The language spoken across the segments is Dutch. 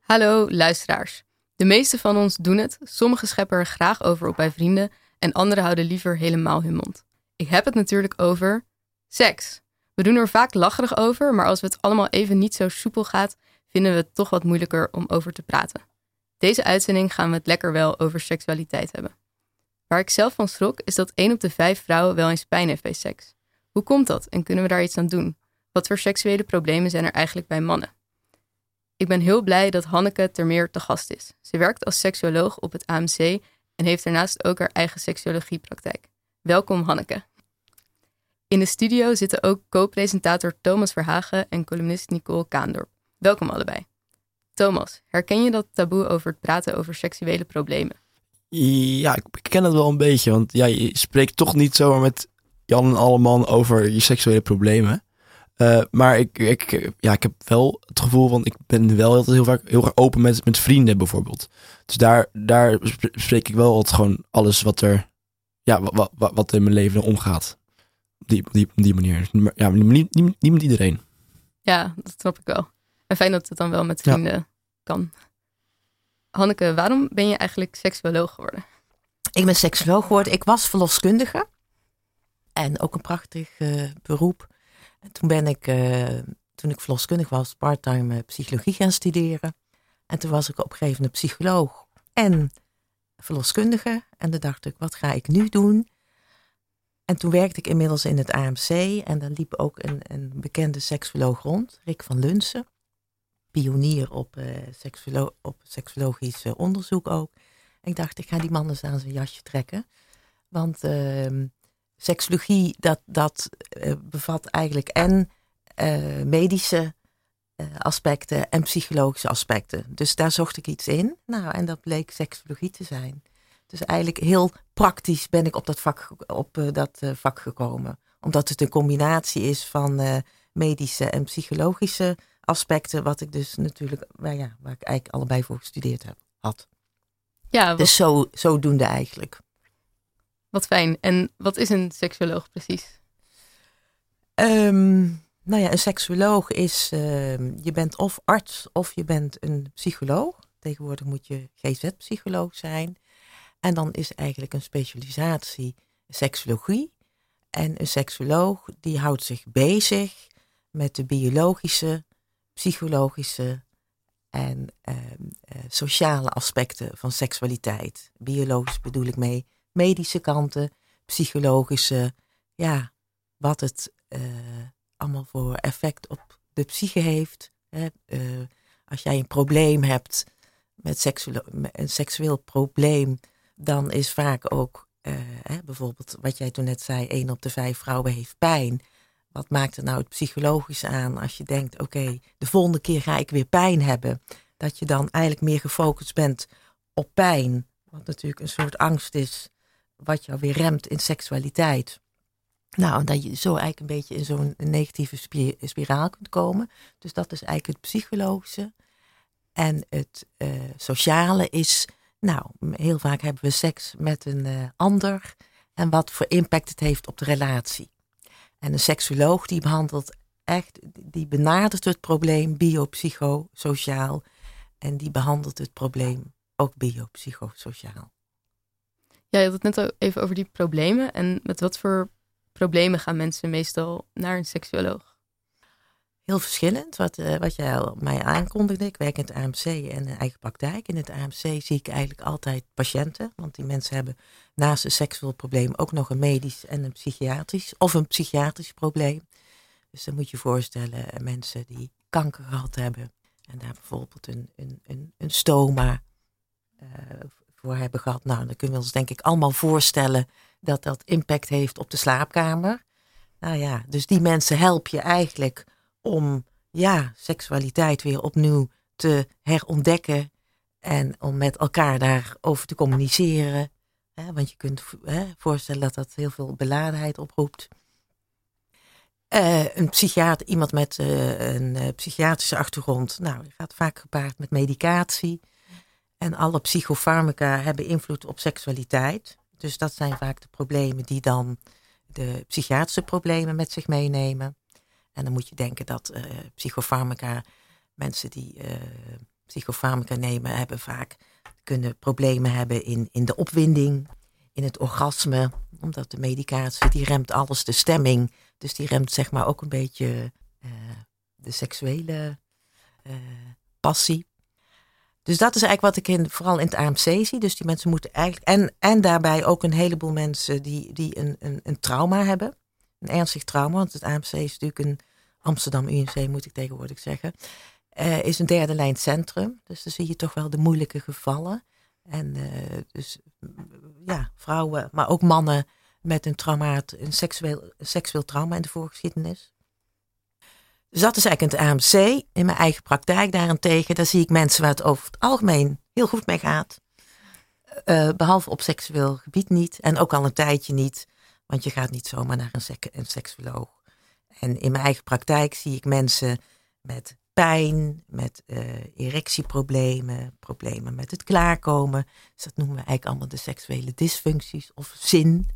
Hallo luisteraars. De meeste van ons doen het. Sommigen scheppen er graag over op bij vrienden en anderen houden liever helemaal hun mond. Ik heb het natuurlijk over seks. We doen er vaak lacherig over, maar als het allemaal even niet zo soepel gaat, vinden we het toch wat moeilijker om over te praten. Deze uitzending gaan we het lekker wel over seksualiteit hebben. Waar ik zelf van schrok is dat 1 op de 5 vrouwen wel eens pijn heeft bij seks. Hoe komt dat en kunnen we daar iets aan doen? Wat voor seksuele problemen zijn er eigenlijk bij mannen? Ik ben heel blij dat Hanneke Termeer te gast is. Ze werkt als seksuoloog op het AMC en heeft daarnaast ook haar eigen seksuologiepraktijk. Welkom Hanneke. In de studio zitten ook co-presentator Thomas Verhagen en columnist Nicole Kaandorp. Welkom allebei. Thomas, herken je dat taboe over het praten over seksuele problemen? Ja, ik ken het wel een beetje. Want ja, je spreekt toch niet zomaar met Jan en Alleman over je seksuele problemen. Uh, maar ik, ik, ja, ik heb wel het gevoel van, ik ben wel altijd heel vaak heel erg open met, met vrienden bijvoorbeeld. Dus daar, daar spreek ik wel altijd gewoon alles wat er, ja, wat, wat, wat in mijn leven omgaat. Op die, die, die manier. Ja, niet, niet, niet met iedereen. Ja, dat snap ik wel. En fijn dat het dan wel met vrienden kan. Hanneke, waarom ben je eigenlijk seksuoloog geworden? Ik ben seksuoloog geworden. Ik was verloskundige. En ook een prachtig uh, beroep. En toen ben ik, uh, toen ik verloskundig was, parttime uh, psychologie gaan studeren. En toen was ik op een gegeven moment psycholoog en verloskundige. En toen dacht ik, wat ga ik nu doen? En toen werkte ik inmiddels in het AMC. En dan liep ook een, een bekende seksuoloog rond, Rick van Lunsen. Pionier op, uh, op seksuologisch onderzoek ook. Ik dacht, ik ga die man eens aan zijn jasje trekken. Want uh, seksologie, dat, dat uh, bevat eigenlijk en uh, medische uh, aspecten en psychologische aspecten. Dus daar zocht ik iets in. Nou, en dat bleek seksologie te zijn. Dus eigenlijk heel praktisch ben ik op dat vak, op, dat, vak gekomen. Omdat het een combinatie is van medische en psychologische aspecten, wat ik dus natuurlijk, waar, ja, waar ik eigenlijk allebei voor gestudeerd heb, had. Ja, wat... Dus zo, zodoende eigenlijk. Wat fijn. En wat is een seksuoloog precies? Um, nou ja, een seksuoloog is, uh, je bent of arts of je bent een psycholoog. Tegenwoordig moet je GZ-psycholoog zijn. En dan is eigenlijk een specialisatie seksologie. En een seksuoloog die houdt zich bezig met de biologische, psychologische en uh, uh, sociale aspecten van seksualiteit. Biologisch bedoel ik mee medische kanten, psychologische, ja, wat het uh, allemaal voor effect op de psyche heeft. Hè. Uh, als jij een probleem hebt met een seksueel probleem, dan is vaak ook uh, hè, bijvoorbeeld wat jij toen net zei, één op de vijf vrouwen heeft pijn. Wat maakt er nou het psychologisch aan als je denkt, oké, de volgende keer ga ik weer pijn hebben. Dat je dan eigenlijk meer gefocust bent op pijn, wat natuurlijk een soort angst is wat jou weer remt in seksualiteit. Nou, dat je zo eigenlijk een beetje in zo'n negatieve spiraal kunt komen. Dus dat is eigenlijk het psychologische. En het uh, sociale is, nou, heel vaak hebben we seks met een uh, ander. En wat voor impact het heeft op de relatie. En een seksuoloog die behandelt echt, die benadert het probleem biopsychosociaal. En die behandelt het probleem ook biopsychosociaal. Ja, je had het net even over die problemen. En met wat voor problemen gaan mensen meestal naar een seksuoloog? Heel verschillend. Wat, uh, wat jij mij aankondigde. Ik werk in het AMC en een eigen praktijk. In het AMC zie ik eigenlijk altijd patiënten. Want die mensen hebben naast een seksueel probleem ook nog een medisch en een psychiatrisch. Of een psychiatrisch probleem. Dus dan moet je voorstellen eh, mensen die kanker gehad hebben. En daar bijvoorbeeld een, een, een, een stoma uh, voor hebben gehad. Nou, dan kunnen we ons denk ik allemaal voorstellen dat dat impact heeft op de slaapkamer. Nou ja, dus die mensen help je eigenlijk om ja, seksualiteit weer opnieuw te herontdekken en om met elkaar daarover te communiceren. want je kunt voorstellen dat dat heel veel beladenheid oproept. Uh, een psychiater, iemand met uh, een uh, psychiatrische achtergrond, nou, gaat vaak gepaard met medicatie. En alle psychofarmaca hebben invloed op seksualiteit. Dus dat zijn vaak de problemen die dan de psychiatrische problemen met zich meenemen. En dan moet je denken dat uh, psychofarmaca mensen die uh, psychofarmaca nemen, hebben vaak kunnen problemen hebben in, in de opwinding, in het orgasme. Omdat de medicatie, die remt alles, de stemming. Dus die remt zeg maar ook een beetje uh, de seksuele passie. Dus dat is eigenlijk wat ik in, vooral in het AMC zie. Dus die mensen moeten eigenlijk. En, en daarbij ook een heleboel mensen die, die een, een, een trauma hebben. Een ernstig trauma. Want het AMC is natuurlijk een Amsterdam UMC, moet ik tegenwoordig zeggen. Uh, is een derde lijn centrum. Dus dan zie je toch wel de moeilijke gevallen. En uh, dus ja, vrouwen, maar ook mannen met een traumaat, een seksueel, seksueel trauma in de voorgeschiedenis. Dus dat is eigenlijk het AMC. In mijn eigen praktijk daarentegen, daar zie ik mensen waar het over het algemeen heel goed mee gaat. Uh, behalve op seksueel gebied niet. En ook al een tijdje niet. Want je gaat niet zomaar naar een, sek seksuoloog. En in mijn eigen praktijk zie ik mensen met pijn, met uh, erectieproblemen, problemen met het klaarkomen. Dus dat noemen we eigenlijk allemaal de seksuele dysfuncties of zin.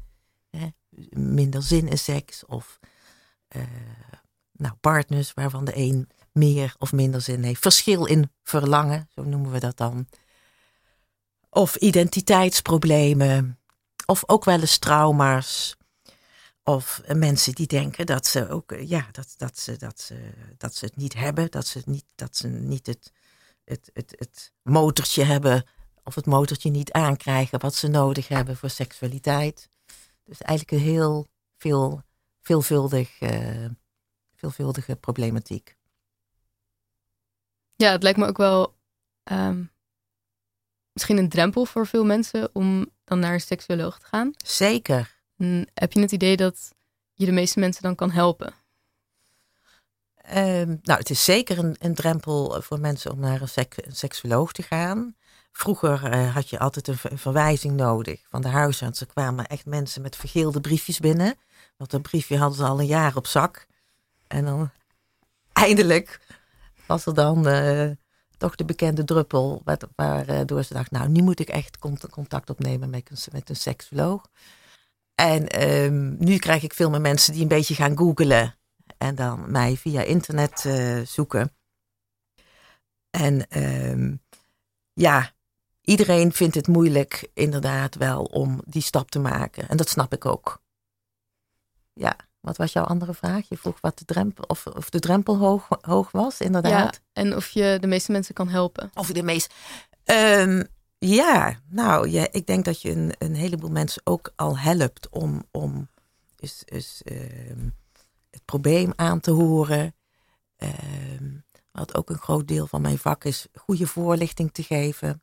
Hè? Minder zin in seks of nou, partners waarvan de een meer of minder zin heeft. Verschil in verlangen, zo noemen we dat dan. Of identiteitsproblemen. Of ook wel eens trauma's. Of mensen die denken dat ze ook, ja, dat, dat, ze, dat, dat ze het niet hebben. Dat ze niet, dat ze niet het, het, het, het motortje hebben. Of het motortje niet aankrijgen wat ze nodig hebben voor seksualiteit. Dus eigenlijk een heel veel, veelvuldig uh, veelvuldige problematiek. Ja, het lijkt me ook wel um, misschien een drempel voor veel mensen om dan naar een seksuoloog te gaan. Zeker. En heb je het idee dat je de meeste mensen dan kan helpen? Um, nou, het is zeker een, een, drempel voor mensen om naar een, sek een seksuoloog te gaan. Vroeger uh, had je altijd een, een, verwijzing nodig van de huisarts. Er kwamen echt mensen met vergeelde briefjes binnen. Want een briefje hadden ze al een jaar op zak. En dan eindelijk was er dan uh, toch de bekende druppel. Waardoor uh, ze dacht, nou, nu moet ik echt contact opnemen met een, met een seksoloog. En um, nu krijg ik veel meer mensen die een beetje gaan googlen. En dan mij via internet uh, zoeken. En um, ja, iedereen vindt het moeilijk inderdaad wel om die stap te maken. En dat snap ik ook. Ja. Wat was jouw andere vraag? Je vroeg wat de drempel, of, of de drempel hoog, hoog was, inderdaad. Ja, en of je de meeste mensen kan helpen. Of de meeste. Um, ja, nou, ja, ik denk dat je een, een heleboel mensen ook al helpt om, om is, is, um, het probleem aan te horen. Um, wat ook een groot deel van mijn vak is, goede voorlichting te geven.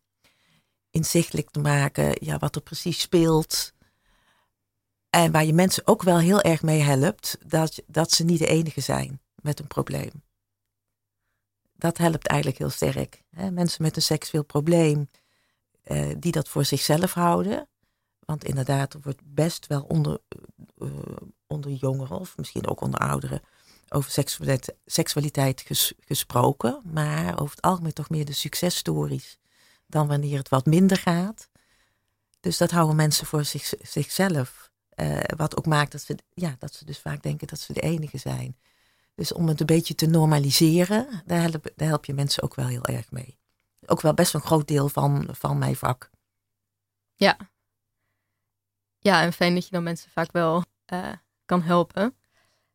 Inzichtelijk te maken, ja, wat er precies speelt. En waar je mensen ook wel heel erg mee helpt, dat, dat ze niet de enige zijn met een probleem. Dat helpt eigenlijk heel sterk. Hè? Mensen met een seksueel probleem, eh, die dat voor zichzelf houden. Want inderdaad, er wordt best wel onder, uh, onder jongeren, of misschien ook onder ouderen, over seksualiteit, seksualiteit ges, gesproken. Maar over het algemeen toch meer de successtories dan wanneer het wat minder gaat. Dus dat houden mensen voor zich, zichzelf. Uh, wat ook maakt dat ze, ja, dat ze dus vaak denken dat ze de enige zijn. Dus om het een beetje te normaliseren, daar help, daar help je mensen ook wel heel erg mee. Ook wel best een groot deel van, van mijn vak. Ja. Ja, en fijn dat je dan mensen vaak wel uh, kan helpen.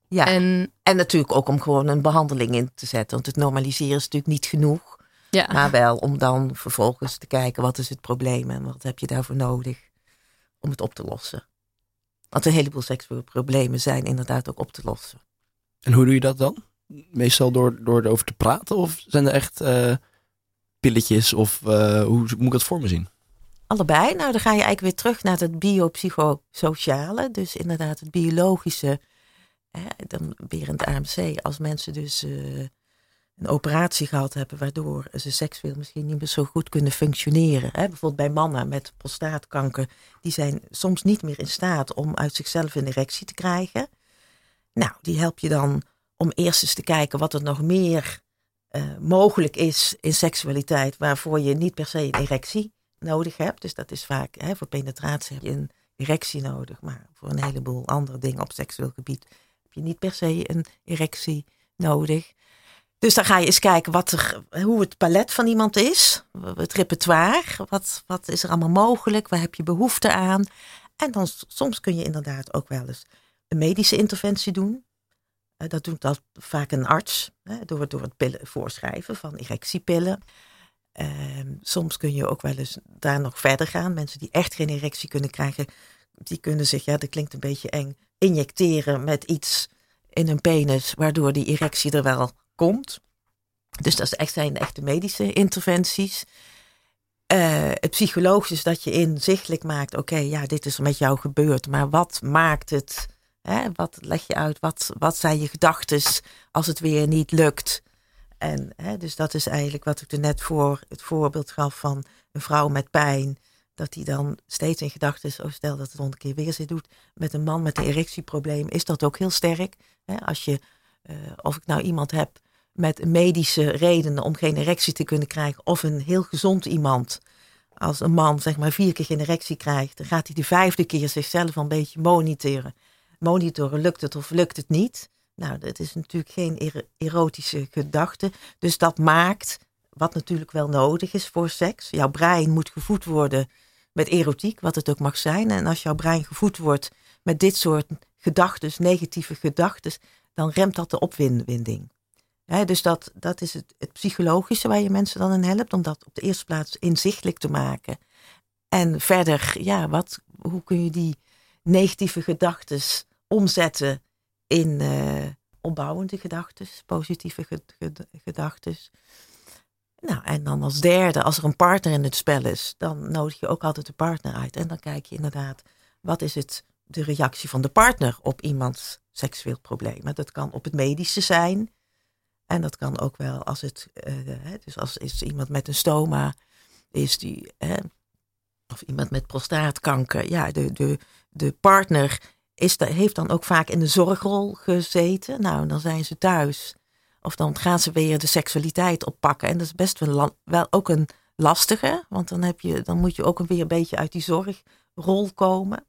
Ja, en, en natuurlijk ook om gewoon een behandeling in te zetten. Want het normaliseren is natuurlijk niet genoeg. Ja. Maar wel om dan vervolgens te kijken wat is het probleem en wat heb je daarvoor nodig om het op te lossen. Want een heleboel seksuele problemen zijn inderdaad ook op te lossen. En hoe doe je dat dan? Meestal door, door erover te praten? Of zijn er echt uh, pilletjes? Of uh, hoe moet ik dat voor me zien? Allebei. Nou, dan ga je eigenlijk weer terug naar het biopsychosociale. Dus inderdaad het biologische. Hè, dan weer in het AMC. Als mensen dus uh, een operatie gehad hebben waardoor ze seksueel misschien niet meer zo goed kunnen functioneren. Hè? Bijvoorbeeld bij mannen met prostaatkanker, die zijn soms niet meer in staat om uit zichzelf een erectie te krijgen. Nou, die help je dan om eerst eens te kijken wat er nog meer uh, mogelijk is in seksualiteit, waarvoor je niet per se een erectie nodig hebt. Dus dat is vaak, hè, voor penetratie heb je een erectie nodig, maar voor een heleboel andere dingen op seksueel gebied heb je niet per se een erectie nodig. Dus dan ga je eens kijken wat er, hoe het palet van iemand is. Het repertoire. Wat, wat is er allemaal mogelijk? Waar heb je behoefte aan? En dan soms kun je inderdaad ook wel eens een medische interventie doen. Eh, dat doet dat vaak een arts. Door, door het pillen voorschrijven van erectiepillen. Ehm, soms kun je ook wel eens daar nog verder gaan. Mensen die echt geen erectie kunnen krijgen, die kunnen zich, ja, dat klinkt een beetje eng, injecteren met iets in hun penis, waardoor die erectie er wel komt. Dus dat echt zijn echte medische interventies. Uh, het psychologisch is dat je inzichtelijk maakt, oké, ja, dit is met jou gebeurd, maar wat maakt het? Hè? Wat leg je uit? Wat, wat zijn je gedachten als het weer niet lukt? En hè, dus dat is eigenlijk wat ik er net voor het voorbeeld gaf van een vrouw met pijn. Dat die dan steeds in gedachten is, oh stel dat het een keer weer zit doet. Met een man met een erectieprobleem is dat ook heel sterk. Hè? Als je, uh, of ik nou iemand heb met medische redenen om geen erectie te kunnen krijgen. Of een heel gezond iemand. Als een man zeg maar vier keer geen erectie krijgt, dan gaat hij de vijfde keer zichzelf een beetje monitoren. Monitoren, lukt het of lukt het niet? Nou, dat is natuurlijk geen erotische gedachte. Dus dat maakt, wat natuurlijk wel nodig is voor seks. Jouw brein moet gevoed worden met erotiek, wat het ook mag zijn. En als jouw brein gevoed wordt met dit soort gedachten, negatieve gedachten, dan remt dat de opwinding dus dat, dat is het, het psychologische waar je mensen dan in helpt, om dat op de eerste plaats inzichtelijk te maken. En verder, ja, wat, hoe kun je die negatieve gedachten omzetten in uh, opbouwende gedachten, positieve gedachten. Nou, en dan als derde, als er een partner in het spel is, dan nodig je ook altijd de partner uit. En dan kijk je inderdaad, wat is het, de reactie van de partner op iemands seksueel probleem? Dat kan op het medische zijn. En dat kan ook wel als het, uh, dus als is iemand met een stoma, is die, of iemand met prostaatkanker, ja, de, de, de partner is, heeft dan ook vaak in de zorgrol gezeten. Nou, dan zijn ze thuis. Of dan gaan ze weer de seksualiteit oppakken. En dat is best wel, wel ook een lastige, want dan, heb je, dan moet je ook weer een beetje uit die zorgrol komen.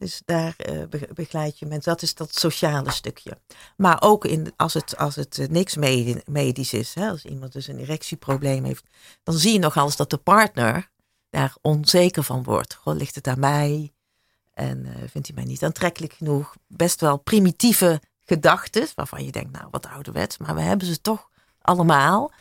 Dus daar uh, begeleid je mensen. Dat is dat sociale stukje. Maar ook in, als het, als het uh, niks medisch is, hè, als iemand dus een erectieprobleem heeft, dan zie je nogal eens dat de partner daar onzeker van wordt. Goh, ligt het aan mij? En uh, vindt hij mij niet aantrekkelijk genoeg? Best wel primitieve gedachten, waarvan je denkt, nou wat ouderwets, maar we hebben ze toch allemaal.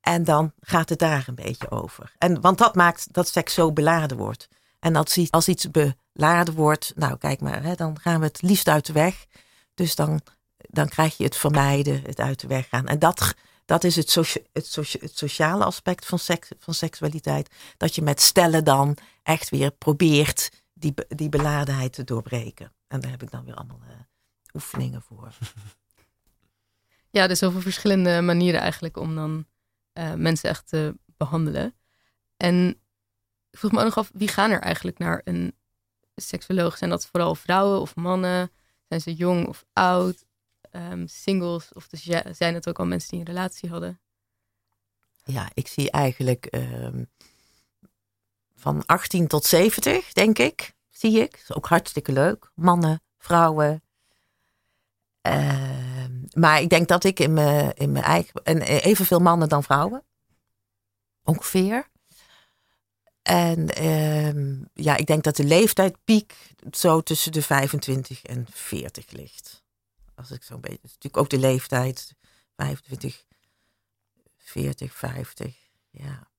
En dan gaat het daar een beetje over. En, want dat maakt dat seks zo beladen wordt. En als, als iets beladen wordt, nou kijk maar, hè, dan gaan we het liefst uit de weg. Dus dan, dan krijg je het vermijden, het uit de weg gaan. En dat, dat is het, het, sociale aspect van, seks, van seksualiteit. Dat je met stellen dan echt weer probeert die, die beladenheid te doorbreken. En daar heb ik dan weer allemaal uh, oefeningen voor. Ja, dus over verschillende manieren eigenlijk om dan uh, mensen echt te behandelen. En ik vroeg me ook nog af, wie gaan er eigenlijk naar een seksuoloog? Zijn dat vooral vrouwen of mannen? Zijn ze jong of oud? Um, singles? Of dus zijn het ook al mensen die een relatie hadden? Ja, ik zie eigenlijk um, van 18 tot 70, denk ik. Zie ik. Is ook hartstikke leuk. Mannen, vrouwen. Uh, maar ik denk dat ik in mijn, in mijn eigen. En evenveel mannen dan vrouwen. Ongeveer. En uh, ja, ik denk dat de leeftijdpiek zo tussen de 25 en 40 ligt. Als ik zo'n beetje. natuurlijk ook de leeftijd 25, 40, 50. Ja,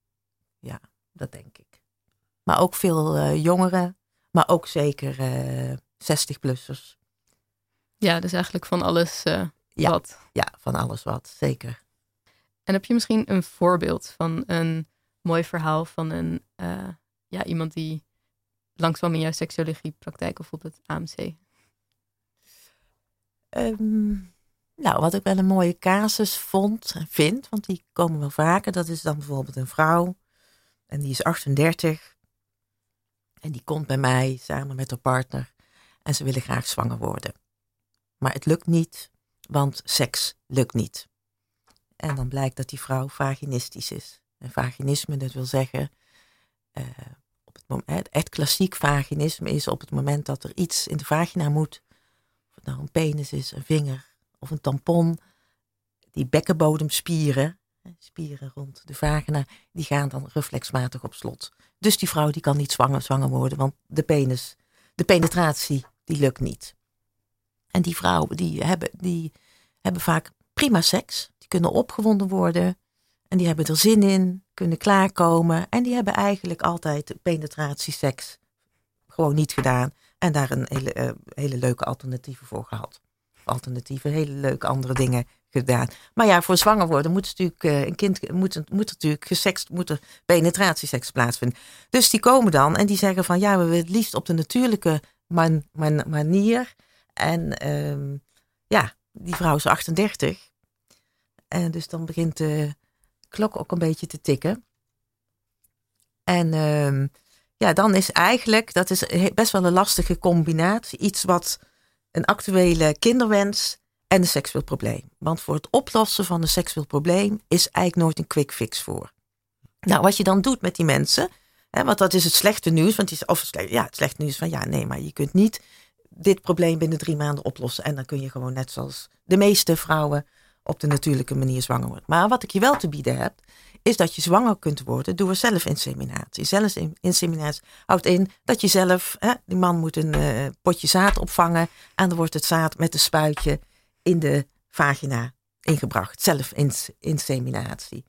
ja dat denk ik. Maar ook veel uh, jongeren, maar ook zeker uh, eh, 60-plussers. Ja, dus eigenlijk van alles ja, wat. Ja, van alles wat, zeker. En heb je misschien een voorbeeld van een mooi verhaal van een, uh, ja, iemand die langskwam in jouw seksuologiepraktijk of op het AMC? Ehm, nou, wat ik wel een mooie casus vond en vind, want die komen wel vaker, dat is dan bijvoorbeeld een vrouw en die is 38 en die komt bij mij samen met haar partner en ze willen graag zwanger worden. Maar het lukt niet, want seks lukt niet. En dan blijkt dat die vrouw vaginistisch is. Vaginisme, dat wil zeggen, uh, op het moment, echt klassiek vaginisme is op het moment dat er iets in de vagina moet, of het nou een penis is, een vinger of een tampon, die bekkenbodemspieren, spieren rond de vagina, die gaan dan reflexmatig op slot. Dus die vrouw die kan niet zwanger, zwanger worden, want de penis, de penetratie, die lukt niet. En die vrouwen die hebben, die hebben vaak prima seks. Die kunnen opgewonden worden. En die hebben er zin in, kunnen klaarkomen. En die hebben eigenlijk altijd penetratieseks gewoon niet gedaan. En daar een hele, uh, hele leuke alternatieven voor gehad. Alternatieven, hele leuke andere dingen gedaan. Maar ja, voor zwanger worden moet natuurlijk uh, een kind moet, moet natuurlijk gesext, moet er penetratieseks plaatsvinden. Dus die komen dan en die zeggen van ja, we willen het liefst op de natuurlijke man, man, manier. En um, ja, die vrouw is 38. En dus dan begint de klok ook een beetje te tikken. En um, ja, dan is eigenlijk, dat is best wel een lastige combinatie, iets wat een actuele kinderwens en een seksueel probleem. Want voor het oplossen van een seksueel probleem is eigenlijk nooit een quick fix voor. Nou, wat je dan doet met die mensen, hè, want dat is het slechte nieuws, want is, of ja, het slechte nieuws van ja, nee, maar je kunt niet dit probleem binnen drie maanden oplossen. En dan kun je gewoon net zoals de meeste vrouwen op de natuurlijke manier zwanger worden. Maar wat ik je wel te bieden heb, is dat je zwanger kunt worden door zelfinseminatie. Zelfinseminatie houdt in dat je zelf, hè, die man moet een uh, potje zaad opvangen en dan wordt het zaad met een spuitje in de vagina ingebracht. Zelfinseminatie.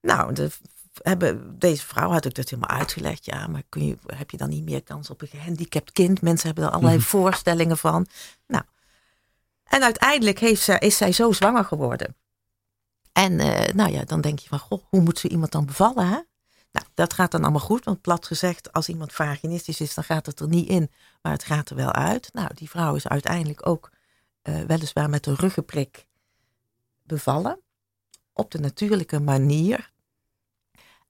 Nou, de, hebben, deze vrouw had ook dat helemaal uitgelegd. Ja, maar kun je, heb je dan niet meer kans op een gehandicapt kind? Mensen hebben er allerlei mhm. voorstellingen van. Nou, en uiteindelijk heeft ze, is zij zo zwanger geworden. En uh, nou ja, dan denk je van, goh, hoe moet ze iemand dan bevallen? Hè? Nou, dat gaat dan allemaal goed, want plat gezegd, als iemand vaginistisch is, dan gaat het er niet in, maar het gaat er wel uit. Nou, die vrouw is uiteindelijk ook uh, weliswaar met een ruggenprik bevallen, op de natuurlijke manier.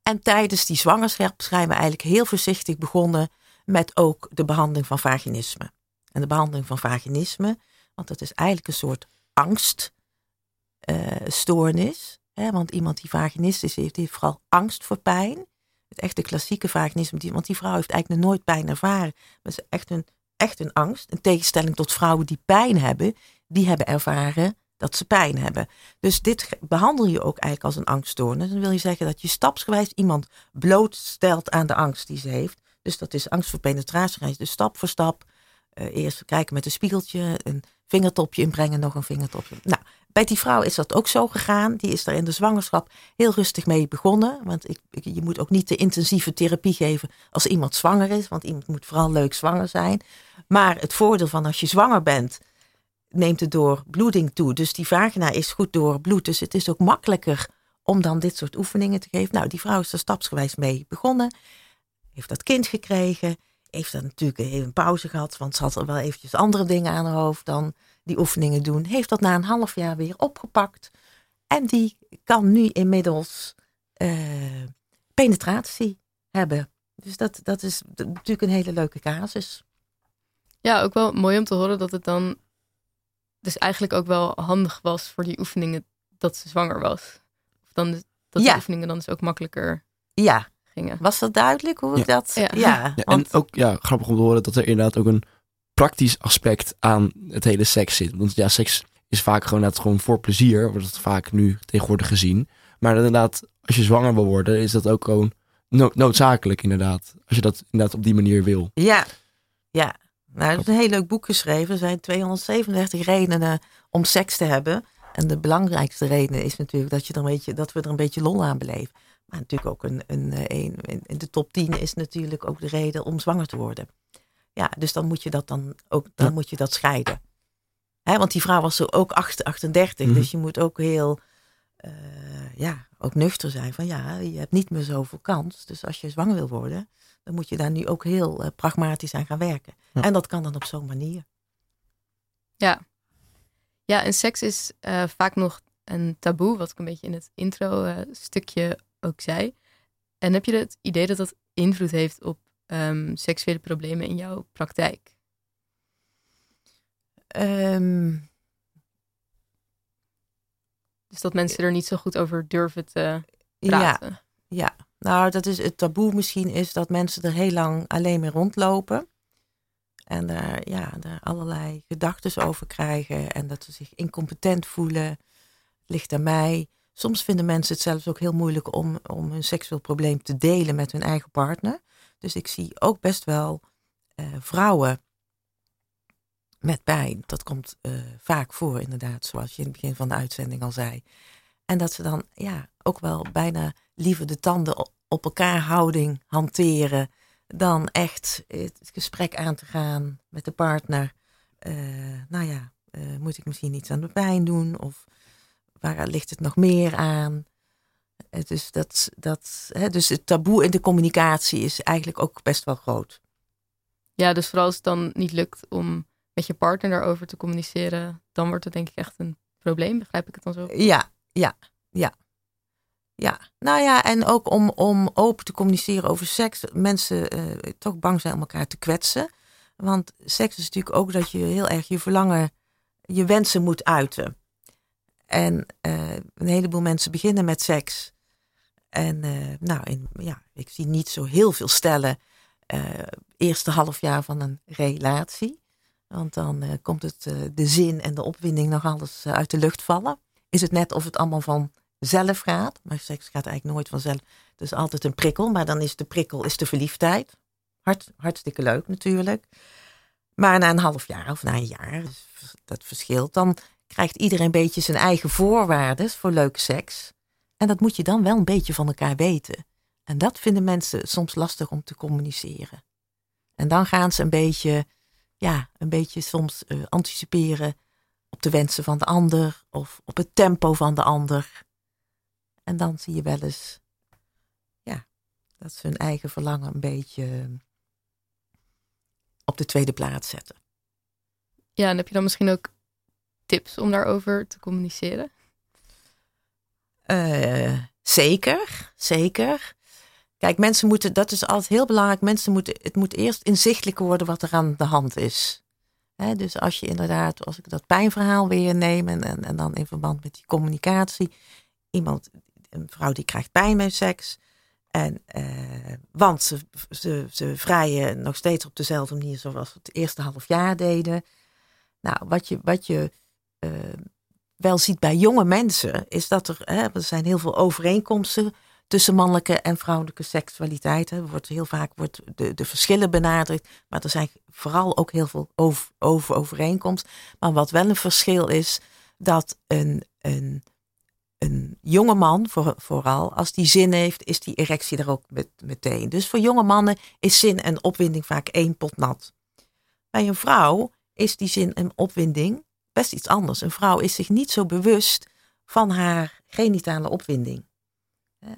En tijdens die zwangerschap zijn we eigenlijk heel voorzichtig begonnen met ook de behandeling van vaginisme. En de behandeling van vaginisme, want dat is eigenlijk een soort angststoornis. Want iemand die vaginistisch heeft, heeft vooral angst voor pijn. Het echte klassieke vaginisme, want die vrouw heeft eigenlijk nog nooit pijn ervaren. Maar is echt een, echt een angst. In tegenstelling tot vrouwen die pijn hebben, die hebben ervaren dat ze pijn hebben. Dus dit behandel je ook eigenlijk als een angststoornis. Dan wil je zeggen dat je stapsgewijs iemand blootstelt aan de angst die ze heeft. Dus dat is angst voor penetratie. Dus stap voor stap. Uh, eerst kijken met een spiegeltje, een vingertopje inbrengen, nog een vingertopje. Nou, bij die vrouw is dat ook zo gegaan. Die is daar in de zwangerschap heel rustig mee begonnen. Want ik, je moet ook niet te intensieve therapie geven als iemand zwanger is. Want iemand moet vooral leuk zwanger zijn. Maar het voordeel van als je zwanger bent, neemt het door bloeding toe. Dus die vagina is goed door bloed. Dus het is ook makkelijker om dan dit soort oefeningen te geven. Nou, die vrouw is er stapsgewijs mee begonnen. Heeft dat kind gekregen. Heeft dan natuurlijk even een pauze gehad. Want ze had er wel eventjes andere dingen aan haar hoofd dan die oefeningen doen. Heeft dat na een half jaar weer opgepakt. En die kan nu inmiddels uh, penetratie hebben. Dus dat, dat is natuurlijk een hele leuke casus. Ja, ook wel mooi om te horen dat het dan dus eigenlijk ook wel handig was voor die oefeningen dat ze zwanger was. Of dan dat die oefeningen dan dus ook makkelijker ja. Gingen. Was dat duidelijk hoe ik dat... Ja. ja. En ook ja, grappig om te horen dat er inderdaad ook een praktisch aspect aan het hele seks zit. Want ja, seks is vaak gewoon, net gewoon voor plezier, wordt het vaak nu tegenwoordig gezien. Maar inderdaad, als je zwanger wil worden, is dat ook gewoon noodzakelijk inderdaad. Als je dat inderdaad op die manier wil. Ja, ja. Nou, het is een heel leuk boek geschreven. Er zijn 237 redenen om seks te hebben. En de belangrijkste reden is natuurlijk dat, je er een beetje, dat we er een beetje lol aan beleven. Maar natuurlijk ook een, een, een, in de top 10 is natuurlijk ook de reden om zwanger te worden. Ja, dus dan moet je dat dan ook dan moet je dat scheiden. Hè, want die vrouw was zo ook 38, mm dus je moet ook heel uh, ja, ook nuchter zijn van ja, je hebt niet meer zoveel kans. Dus als je zwanger wil worden, dan moet je daar nu ook heel uh, pragmatisch aan gaan werken. En dat kan dan op zo'n manier. Ja. Ja, en seks is uh, vaak nog een taboe, wat ik een beetje in het intro-stukje ook zei. En heb je het idee dat dat invloed heeft op um, seksuele problemen in jouw praktijk? Um, dus dat mensen er niet zo goed over durven te praten. Ja, ja. nou dat is het taboe misschien is dat mensen er heel lang alleen mee rondlopen. En daar, ja, daar allerlei gedachten over krijgen. En dat ze zich incompetent voelen. Het ligt aan mij. Soms vinden mensen het zelfs ook heel moeilijk om, om hun seksueel probleem te delen met hun eigen partner. Dus ik zie ook best wel eh, vrouwen met pijn. Dat komt eh, vaak voor, inderdaad, zoals je in het begin van de uitzending al zei. En dat ze dan ja, ook wel bijna liever de tanden op elkaar houding hanteren. Dan echt het gesprek aan te gaan met de partner. Uh, nou ja, moet ik misschien iets aan de pijn doen? Of waar ligt het nog meer aan? Dus, dat, dat, hè, dus het taboe in de communicatie is eigenlijk ook best wel groot. Ja, dus vooral als het dan niet lukt om met je partner daarover te communiceren, dan wordt het denk ik echt een probleem. Begrijp ik het dan zo? Ja, ja, ja. Ja, nou ja, en ook om, om open te communiceren over seks. Mensen uh, toch bang zijn om elkaar te kwetsen. Want seks is natuurlijk ook dat je heel erg je verlangen, je wensen moet uiten. En uh, een heleboel mensen beginnen met seks. En uh, nou, in, ja, ik zie niet zo heel veel stellen eerste half jaar van een relatie. Want dan komt het, de zin en de opwinding nog alles uit de lucht vallen. Is het net of het allemaal van zelf gaat. Maar seks gaat eigenlijk nooit vanzelf. Het is altijd een prikkel. Maar dan is de prikkel is de verliefdheid. Hart, hartstikke leuk natuurlijk. Maar na een half jaar of na een jaar, dat verschilt. Dan krijgt iedereen een beetje zijn eigen voorwaarden voor leuke seks. En dat moet je dan wel een beetje van elkaar weten. En dat vinden mensen soms lastig om te communiceren. En dan gaan ze een beetje ja, een beetje soms uh, anticiperen op de wensen van de ander of op het tempo van de ander. En dan zie je wel eens, ja, dat ze hun eigen verlangen een beetje op de tweede plaats zetten. Ja, en heb je dan misschien ook tips om daarover te communiceren? Uh, zeker, zeker. Kijk, mensen moeten, dat is altijd heel belangrijk. Mensen moeten, het moet eerst inzichtelijk worden wat er aan de hand is. dus als je inderdaad, als ik dat pijnverhaal weer neem en, en, dan in verband met die communicatie. Iemand, een vrouw die krijgt pijn met seks. En, eh, want ze, ze, ze vrijen nog steeds op dezelfde manier zoals we het eerste half jaar deden. Nou, wat je, wat je wel ziet bij jonge mensen, is dat er, hè, er zijn heel veel overeenkomsten tussen mannelijke en vrouwelijke seksualiteit. Er wordt heel vaak wordt de, de verschillen benadrukt, maar er zijn vooral ook heel veel over, over overeenkomst. Maar wat wel een verschil is, dat een, een, een jonge man, voor, vooral als die zin heeft, is die erectie er ook met, meteen. Dus voor jonge mannen is zin en opwinding vaak één pot nat. Bij een vrouw is die zin en opwinding best iets anders. Een vrouw is zich niet zo bewust van haar genitale opwinding.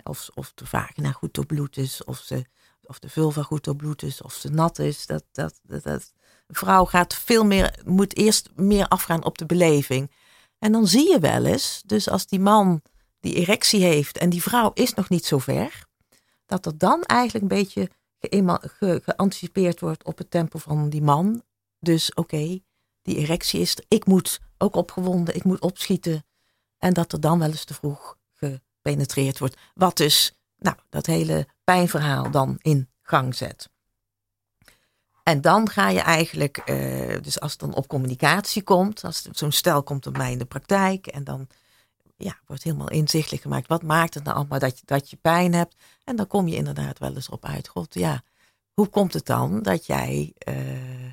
Of, of de vagina goed doorbloed is, of, ze, of de vulva goed doorbloed is, of ze nat is. Dat, dat, dat. Een vrouw gaat veel meer, moet eerst meer afgaan op de beleving. En dan zie je wel eens, dus als die man die erectie heeft en die vrouw is nog niet zo ver, dat er dan eigenlijk een beetje ge geanticipeerd wordt op het tempo van die man. Dus oké, die erectie is er. Ik moet ook opgewonden, ik moet opschieten. En dat er dan wel eens te vroeg gepenetreerd wordt. Wat dus nou, dat hele pijnverhaal dan in gang zet. En dan ga je eigenlijk, uh, dus als het dan op communicatie komt, als zo'n stel komt bij mij in de praktijk en dan ja, wordt helemaal inzichtelijk gemaakt. Wat maakt het nou allemaal dat je, dat je pijn hebt? En dan kom je inderdaad wel eens op uit. God, ja, hoe komt het dan dat jij uh,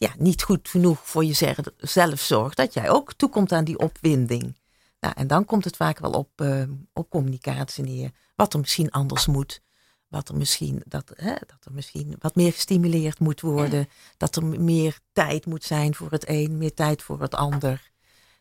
ja, niet goed genoeg voor jezelf zorgt? Dat jij ook toekomt aan die opwinding. Nou, en dan komt het vaak wel op, uh, op communicatie neer. Wat er misschien anders moet. Wat er misschien, dat, hè, dat er misschien wat meer gestimuleerd moet worden. Dat er meer tijd moet zijn voor het een, meer tijd voor het ander.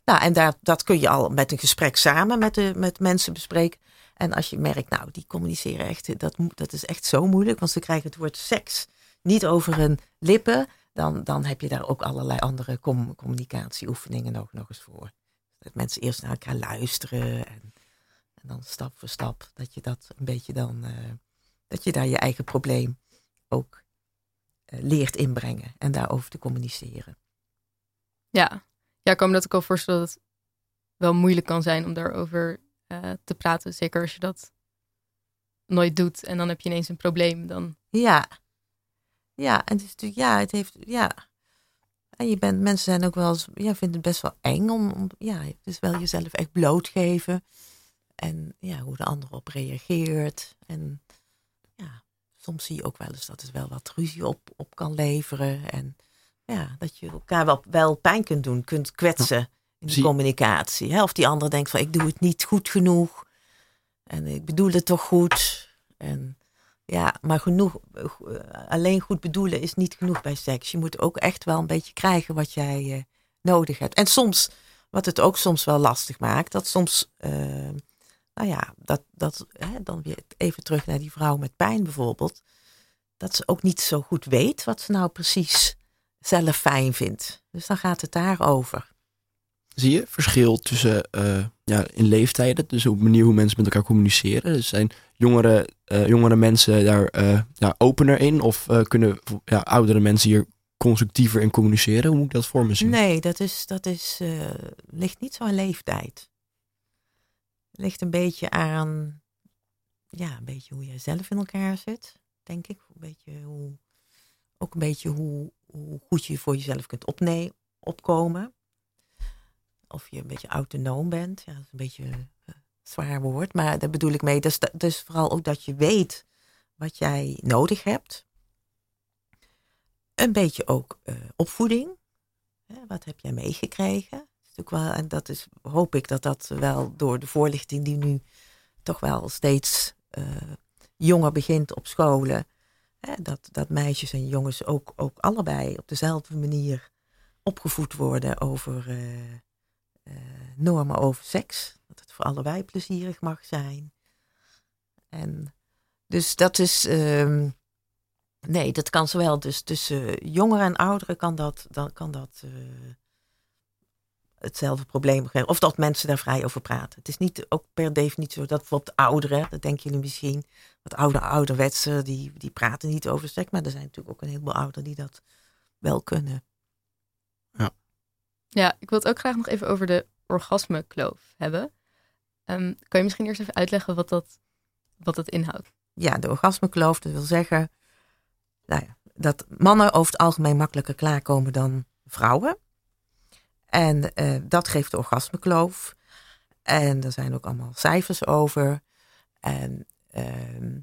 Nou, en daar, dat kun je al met een gesprek samen met, de, met mensen bespreken. En als je merkt, nou, die communiceren echt, dat, dat is echt zo moeilijk. Want ze krijgen het woord seks niet over hun lippen. Dan, dan heb je daar ook allerlei andere com communicatieoefeningen nog, nog eens voor. Dat mensen eerst naar elkaar luisteren. En, en dan stap voor stap. Dat je dat een beetje dan. Uh, dat je daar je eigen probleem ook uh, leert inbrengen. En daarover te communiceren. Ja, ja ik kan me dat ook al voorstellen dat het wel moeilijk kan zijn om daarover uh, te praten. Zeker als je dat nooit doet en dan heb je ineens een probleem. Dan... Ja, ja, en het is natuurlijk, ja, het heeft, ja. En je bent, mensen zijn ook wel eens, ja, vinden het best wel eng om, om ja, dus wel jezelf echt blootgeven. En ja, hoe de ander op reageert. En ja, soms zie je ook wel eens dat het wel wat ruzie op, op kan leveren. En ja, dat je elkaar wel, wel pijn kunt doen, kunt kwetsen in de communicatie. Hè? Of die ander denkt van ik doe het niet goed genoeg. En ik bedoel het toch goed. En ja, maar genoeg, eh, alleen goed bedoelen is niet genoeg bij seks. Je moet ook echt wel een beetje krijgen wat jij eh, nodig hebt. En soms, wat het ook soms wel lastig maakt, dat soms, eh, nou ja, dat, dat hè, dan weer even terug naar die vrouw met pijn bijvoorbeeld, dat ze ook niet zo goed weet wat ze nou precies zelf fijn vindt. Dus dan gaat het daarover. Zie je verschil tussen eh, ja, in leeftijden, dus op de manier hoe mensen met elkaar communiceren? Dus zijn jongere, eh, jongere mensen daar eh, ja, opener in? Of kunnen ja, oudere mensen hier constructiever in communiceren? Hoe moet ik dat voor me zien? Nee, dat, is, dat is, ligt niet zo aan leeftijd. Ligt een beetje aan, ja, een beetje hoe jij zelf in elkaar zit, denk ik. Een beetje hoe, ook een beetje hoe, hoe goed je voor jezelf kunt opne opkomen. Of je een beetje autonoom bent. Ja, dat is een beetje een zwaar woord. Maar daar bedoel ik mee. Dus, dus vooral ook dat je weet wat jij nodig hebt. Een beetje ook eh, opvoeding. Wat heb jij meegekregen? Wel, en dat is, hoop ik dat dat wel door de voorlichting die nu toch wel steeds eh, jonger begint op scholen. Hè, dat, dat meisjes en jongens ook, ook allebei op dezelfde manier opgevoed worden over eh, eh, normen over seks. Dat het voor allebei plezierig mag zijn. En dus dat is. ehm, nee, dat kan zowel dus tussen jongeren en ouderen kan dat, dan kan dat eh, hetzelfde probleem geven. Of dat mensen daar vrij over praten. Het is niet ook per definitie zo dat bijvoorbeeld ouderen, dat denken jullie misschien, wat oude ouderwetse, die, die praten niet over seks. Maar er zijn natuurlijk ook een heleboel ouderen die dat wel kunnen. Ja, ik wil het ook graag nog even over de orgasmekloof hebben. Ehm, kan je misschien eerst even uitleggen wat dat, wat dat inhoudt? Ja, de orgasmekloof, dat wil zeggen nou ja, dat mannen over het algemeen makkelijker klaarkomen dan vrouwen. En eh, dat geeft de orgasmekloof. En er zijn ook allemaal cijfers over. En ehm,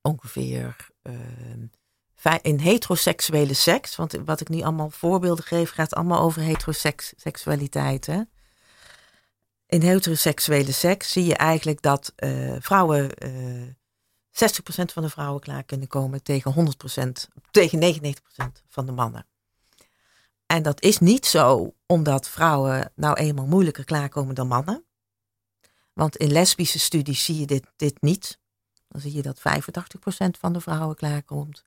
ongeveer ehm, in heteroseksuele seks, want wat ik nu allemaal voorbeelden geef, gaat allemaal over heteroseksualiteit. In heteroseksuele seks zie je eigenlijk dat eh, vrouwen eh 60% van de vrouwen klaar kunnen komen tegen 100%, tegen 99% van de mannen. En dat is niet zo omdat vrouwen nou eenmaal moeilijker klaarkomen dan mannen. Want in lesbische studies zie je dit, dit niet. Dan zie je dat 85% van de vrouwen klaarkomt.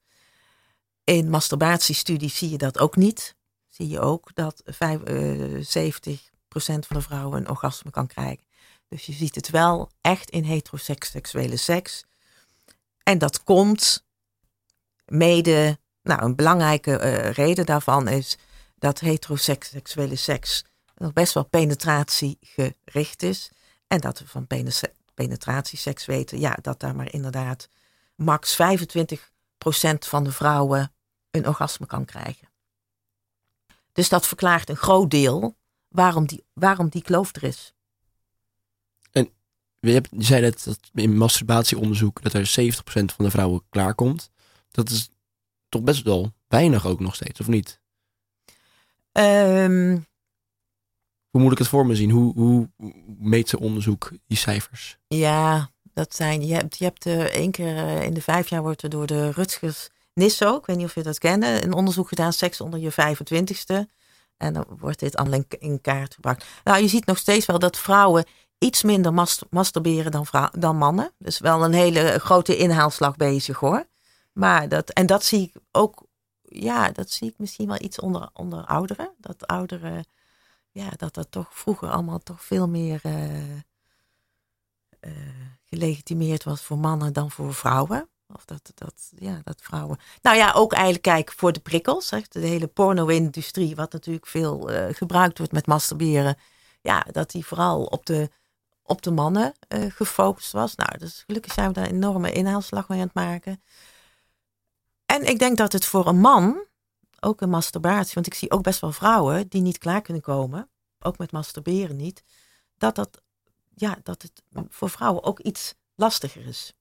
In masturbatiestudies zie je dat ook niet. Zie je ook dat vijf- eh, 70% van de vrouwen een orgasme kan krijgen. Dus je ziet het wel echt in heteroseksuele seks. En dat komt mede, nou een belangrijke eh, reden daarvan is dat heteroseksuele seks nog best wel penetratiegericht is. En dat we van penetra- penetratieseks weten, ja, dat daar maar inderdaad max 25% van de vrouwen een orgasme kan krijgen. Dus dat verklaart een groot deel waarom die, waarom die kloof er is. Je, hebt, je zei dat, dat in masturbatieonderzoek dat er 70% van de vrouwen klaarkomt. Dat is toch best wel weinig ook nog steeds, of niet? Ehm, Hoe moet ik het voor me zien? Hoe, hoe meet ze onderzoek die cijfers? Ja, dat zijn. Je hebt, je hebt eh, één keer eh, in de vijf jaar wordt er door de Rutgers Nisso, ik weet niet of je dat kennen, een onderzoek gedaan, seks onder je 25ste. En dan wordt dit allemaal in, kaart gebracht. Nou, je ziet nog steeds wel dat vrouwen iets minder mas- masturberen dan, dan mannen. Dus wel een hele grote inhaalslag bezig hoor. Maar dat, en dat zie ik ook, ja, dat zie ik misschien wel iets onder, onder ouderen. Dat ouderen, ja, dat dat toch vroeger allemaal toch veel meer eh, eh, gelegitimeerd was voor mannen dan voor vrouwen. Of dat, dat, ja, dat vrouwen. Nou ja, ook eigenlijk kijk voor de prikkels. Hè. De hele porno-industrie, wat natuurlijk veel eh, gebruikt wordt met masturberen. Ja, dat die vooral op de, op de mannen eh, gefocust was. Nou, dus gelukkig zijn we daar een enorme inhaalslag mee aan het maken. En ik denk dat het voor een man ook een masturbatie. Want ik zie ook best wel vrouwen die niet klaar kunnen komen, ook met masturberen niet, dat, dat, ja, dat het voor vrouwen ook iets lastiger is.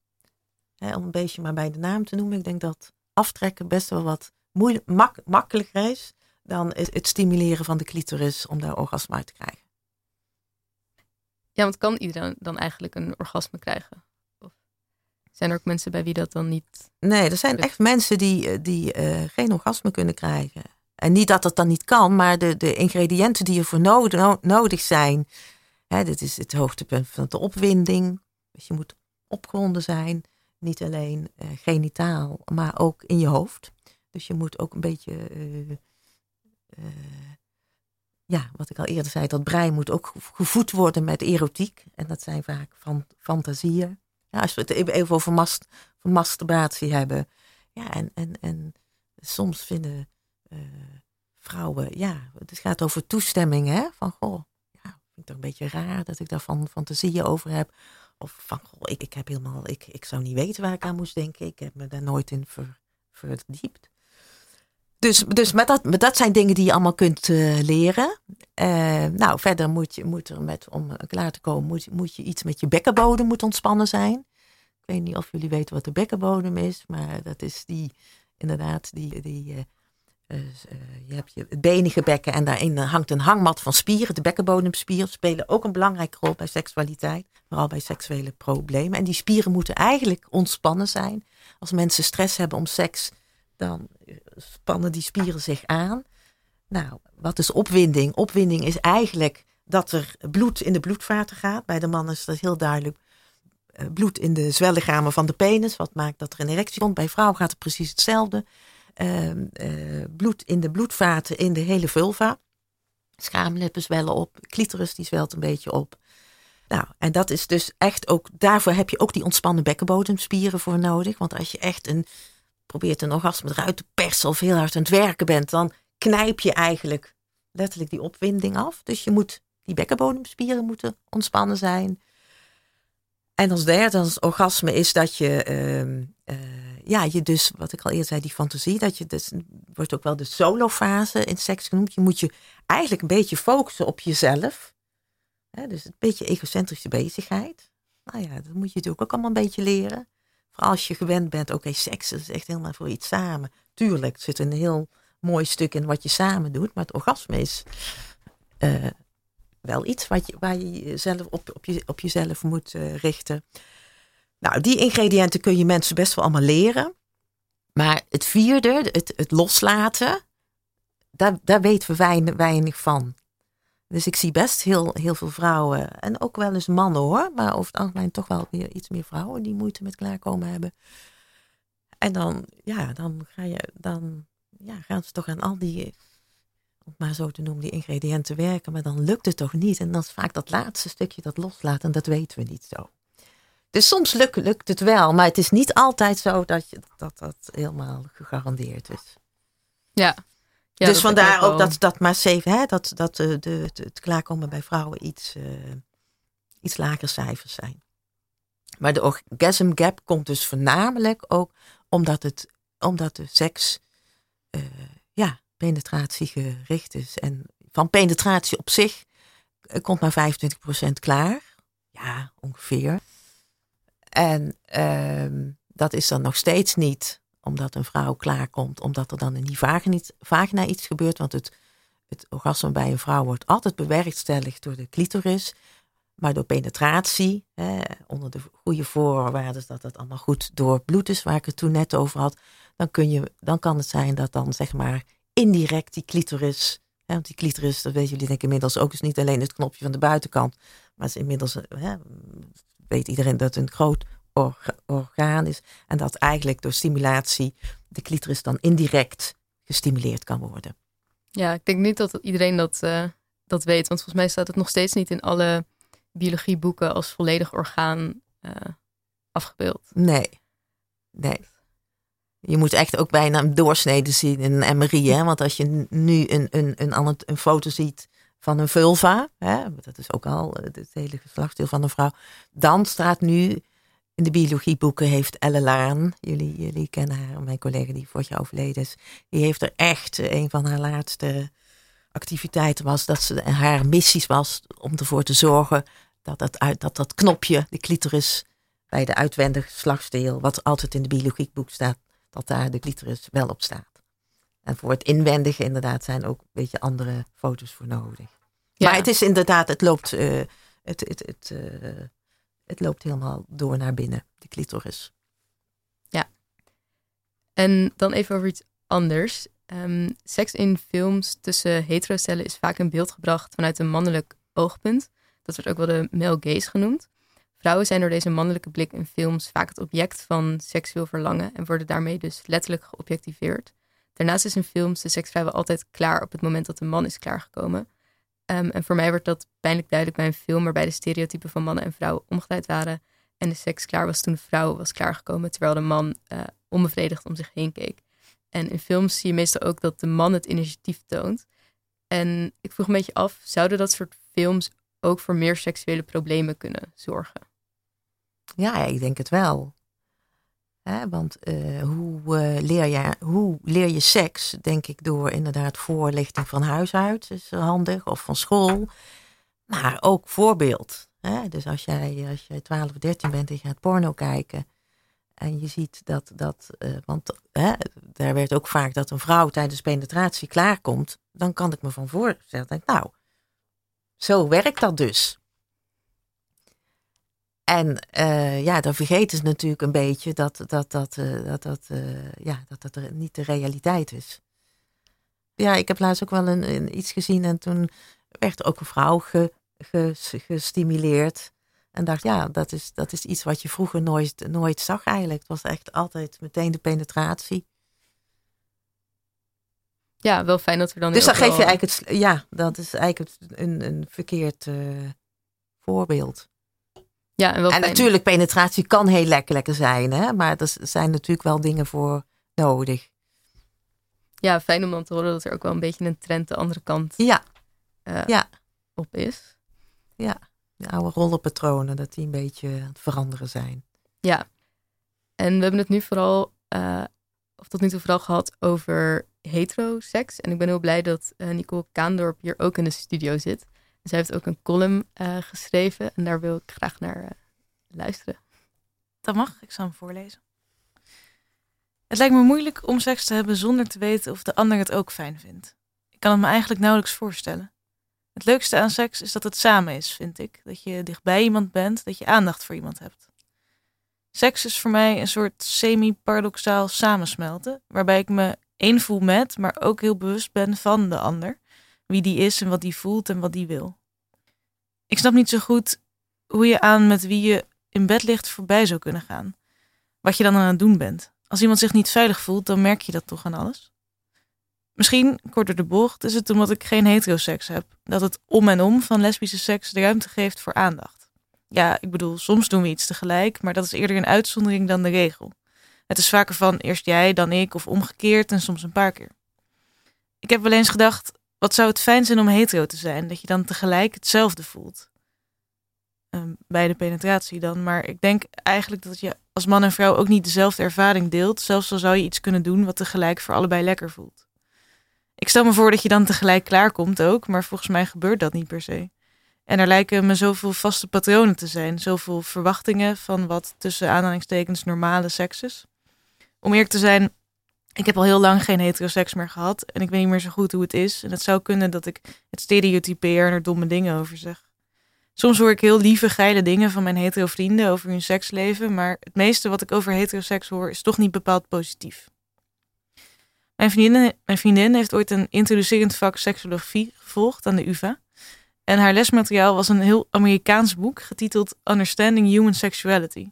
Om een beetje maar bij de naam te noemen, ik denk dat aftrekken best wel wat moeilijk, mak, makkelijker is dan het stimuleren van de clitoris om daar orgasme uit te krijgen. Ja, want kan iedereen dan eigenlijk een orgasme krijgen? Of zijn er ook mensen bij wie dat dan niet... Nee, er zijn echt mensen die, eh, die uh, geen orgasme kunnen krijgen. En niet dat dat dan niet kan, maar de, de ingrediënten die ervoor nodig, nodig zijn. Hè, dit is het hoogtepunt van de opwinding. Dus je moet opgewonden zijn. Niet alleen uh, genitaal, maar ook in je hoofd. Dus je moet ook een beetje ja, wat ik al eerder zei, dat brein moet ook gevoed worden met erotiek. En dat zijn vaak van, fantasieën. Ja, als we het even over, mast, masturbatie hebben. Ja, en, en, en soms vinden vrouwen, ja, het gaat over toestemming, hè? Van, goh, vind ik toch een beetje raar dat ik daar van fantasieën over heb. Of van, goh, ik, ik heb helemaal, ik, ik zou niet weten waar ik aan moest denken. Ik heb me daar nooit in ver, verdiept. Dus, dus met dat, dat zijn dingen die je allemaal kunt uh, leren. Uh, nou, verder moet je moet er met, om klaar te komen, moet, moet je iets met je bekkenbodem moet ontspannen zijn. Ik weet niet of jullie weten wat de bekkenbodem is, maar dat is die, inderdaad, die, die uh, je hebt je benige bekken en daarin hangt een hangmat van spieren. De bekkenbodemspieren spelen ook een belangrijke rol bij seksualiteit, vooral bij seksuele problemen. En die spieren moeten eigenlijk ontspannen zijn. Als mensen stress hebben om seks, dan spannen die spieren zich aan. Nou, wat is opwinding? Opwinding is eigenlijk dat er bloed in de bloedvaten gaat. Bij de man is dat heel duidelijk eh, bloed in de zwellichamen van de penis. Wat maakt dat er een erectie komt. Bij vrouwen gaat het precies hetzelfde. Uh, uh, bloed in de bloedvaten in de hele vulva. Schaamlippen zwellen op. Clitoris die zwelt een beetje op. Nou, en dat is dus echt ook, daarvoor heb je ook die ontspannen bekkenbodemspieren voor nodig. Want als je echt een probeert een orgasme eruit te persen of heel hard aan het werken bent, dan knijp je eigenlijk letterlijk die opwinding af. Dus je moet, die bekkenbodemspieren moeten ontspannen zijn. En als derde, als orgasme, is dat je, uh, uh, ja, je dus, wat ik al eerder zei, die fantasie, dat je, dus, wordt ook wel de solofase in seks genoemd. Je moet je eigenlijk een beetje focussen op jezelf. Hè, dus een beetje egocentrische bezigheid. Nou ja, dat moet je natuurlijk ook allemaal een beetje leren als je gewend bent, oké, seks is echt helemaal voor iets samen. Tuurlijk, er zit een heel mooi stuk in wat je samen doet, maar het orgasme is uh, wel iets wat je, waar je jezelf op, op, je, op jezelf moet uh, richten. Nou, die ingrediënten kun je mensen best wel allemaal leren. Maar het vierde, het, het loslaten, daar, daar weten we weinig van. Dus ik zie best heel, heel veel vrouwen en ook wel eens mannen hoor, maar over het algemeen toch wel weer iets meer vrouwen die moeite met klaarkomen hebben. En dan, ja, dan, ga je, dan ja, gaan ze toch aan al die, om maar zo te noemen, die ingrediënten werken, maar dan lukt het toch niet. En dan is vaak dat laatste stukje dat loslaten en dat weten we niet zo. Dus soms lukt, lukt het wel, maar het is niet altijd zo dat je, dat, dat helemaal gegarandeerd is. Ja, dus vandaar ook, dat, dat maar zeven, hè, dat, dat de, de, het klaarkomen bij vrouwen iets, uh, iets lager cijfers zijn. Maar de orgasm gap komt dus voornamelijk ook omdat, het, omdat de seks uh, ja, gericht is. En van penetratie op zich uh, komt maar 25% klaar. Ja, ongeveer. En uh, dat is dan nog steeds niet omdat een vrouw klaarkomt, omdat er dan in die vagina, vagina iets gebeurt. Want het, het orgasme bij een vrouw wordt altijd bewerkstelligd door de clitoris. Maar door penetratie, hè, onder de goede voorwaarden dat het allemaal goed door bloed is, waar ik het toen net over had, dan, kun je, dan kan het zijn dat dan zeg maar indirect die clitoris, hè, want die clitoris, dat weten jullie denk ik inmiddels ook, is niet alleen het knopje van de buitenkant, maar is inmiddels, hè, weet iedereen dat een groot orgaan is. En dat eigenlijk door stimulatie de clitoris dan indirect gestimuleerd kan worden. Ja, ik denk niet dat iedereen dat, uh, dat weet. Want volgens mij staat het nog steeds niet in alle biologieboeken als volledig orgaan uh, afgebeeld. Nee, nee. Je moet echt ook bijna een doorsnede zien in een MRI. Hè? Want als je nu een, een, een, een foto ziet van een vulva, hè? dat is ook al het hele geslachtsdeel van een vrouw, dan staat nu in de biologieboeken heeft Elle Laan, jullie, jullie kennen haar, mijn collega die vorig jaar overleden is, die heeft er echt eh, een van haar laatste activiteiten was dat ze haar missies was om ervoor te zorgen dat dat, uit, dat, dat knopje, de clitoris, bij de uitwendige geslachtsdeel, wat altijd in de biologiekboek staat, dat daar de clitoris wel op staat. En voor het inwendige inderdaad zijn ook een beetje andere foto's voor nodig. Ja. Maar het is inderdaad, het loopt, uh, het, het, het, uh, het loopt helemaal door naar binnen, de clitoris. Ja. En dan even over iets anders. Um, seks in films tussen heterocellen is vaak in beeld gebracht vanuit een mannelijk oogpunt. Dat wordt ook wel de male gaze genoemd. Vrouwen zijn door deze mannelijke blik in films vaak het object van seksueel verlangen en worden daarmee dus letterlijk geobjectiveerd. Daarnaast is in films de seks vrijwel altijd klaar op het moment dat de man is klaargekomen. Um, en voor mij wordt dat pijnlijk duidelijk bij een film waarbij de stereotypen van mannen en vrouwen omgedraaid waren en de seks klaar was toen de vrouw was klaargekomen, terwijl de man uh, onbevredigd om zich heen keek. En in films zie je meestal ook dat de man het initiatief toont. En ik vroeg een beetje af, zouden dat soort films ook voor meer seksuele problemen kunnen zorgen? Ja, ik denk het wel. Hè, want uh, hoe, uh, leer je, hoe leer je seks? Denk ik door inderdaad voorlichting van huis uit, is handig, of van school. Maar ook voorbeeld. Hè? Dus als jij, als jij 12 of 13 bent en je gaat porno kijken. En je ziet dat, dat uh, want hè, daar werd ook vaak dat een vrouw tijdens penetratie klaarkomt. Dan kan ik me van voorstellen, denk, nou, zo werkt dat dus. En uh, ja, dan vergeten ze natuurlijk een beetje dat dat, dat, uh, dat, dat, uh, ja, dat, dat er niet de realiteit is. Ja, ik heb laatst ook wel een, een iets gezien en toen werd ook een vrouw ge, ge, gestimuleerd. En dacht, ja, dat is, dat is iets wat je vroeger nooit, nooit zag eigenlijk. Het was echt altijd meteen de penetratie. Ja, wel fijn dat we dan. Dus dan geef je eigenlijk het. Ja, dat is eigenlijk een, een verkeerd voorbeeld. Ja, en, wel en fijn. natuurlijk, penetratie kan heel lekker, lekker zijn, hè? maar er zijn natuurlijk wel dingen voor nodig. Ja, fijn om dan te horen dat er ook wel een beetje een trend de andere kant ja. Uh, ja. op is. Ja, de oude rollenpatronen, dat die een beetje aan het veranderen zijn. Ja, en we hebben het nu vooral, uh, of tot nu toe vooral gehad over heteroseks. En ik ben heel blij dat uh, Nicole Kaandorp hier ook in de studio zit. Zij heeft ook een column uh, geschreven en daar wil ik graag naar uh, luisteren. Dat mag, ik zal hem voorlezen. Het lijkt me moeilijk om seks te hebben zonder te weten of de ander het ook fijn vindt. Ik kan het me eigenlijk nauwelijks voorstellen. Het leukste aan seks is dat het samen is, vind ik. Dat je dichtbij iemand bent, dat je aandacht voor iemand hebt. Seks is voor mij een soort semi-paradoxaal samensmelten, waarbij ik me één voel met, maar ook heel bewust ben van de ander wie die is en wat die voelt en wat die wil. Ik snap niet zo goed hoe je aan met wie je in bed ligt voorbij zou kunnen gaan. Wat je dan aan het doen bent. Als iemand zich niet veilig voelt, dan merk je dat toch aan alles. Misschien, kort door de bocht, is het omdat ik geen heteroseks heb. Dat het om en om van lesbische seks de ruimte geeft voor aandacht. Ja, ik bedoel, soms doen we iets tegelijk, maar dat is eerder een uitzondering dan de regel. Het is vaker van eerst jij, dan ik, of omgekeerd en soms een paar keer. Ik heb wel eens gedacht, wat zou het fijn zijn om hetero te zijn? Dat je dan tegelijk hetzelfde voelt. Um, bij de penetratie dan. Maar ik denk eigenlijk dat je als man en vrouw ook niet dezelfde ervaring deelt. Zelfs al zou je iets kunnen doen wat tegelijk voor allebei lekker voelt. Ik stel me voor dat je dan tegelijk klaarkomt ook. Maar volgens mij gebeurt dat niet per se. En er lijken me zoveel vaste patronen te zijn. Zoveel verwachtingen van wat tussen aanhalingstekens normale seks is. Om eerlijk te zijn, ik heb al heel lang geen heteroseks meer gehad en ik weet niet meer zo goed hoe het is. En het zou kunnen dat ik het stereotypeer en er domme dingen over zeg. Soms hoor ik heel lieve, geile dingen van mijn hetero vrienden over hun seksleven, maar het meeste wat ik over heteroseks hoor is toch niet bepaald positief. Mijn vriendin, mijn vriendin heeft ooit een introducerend vak seksologie gevolgd aan de UvA. En haar lesmateriaal was een heel Amerikaans boek getiteld Understanding Human Sexuality.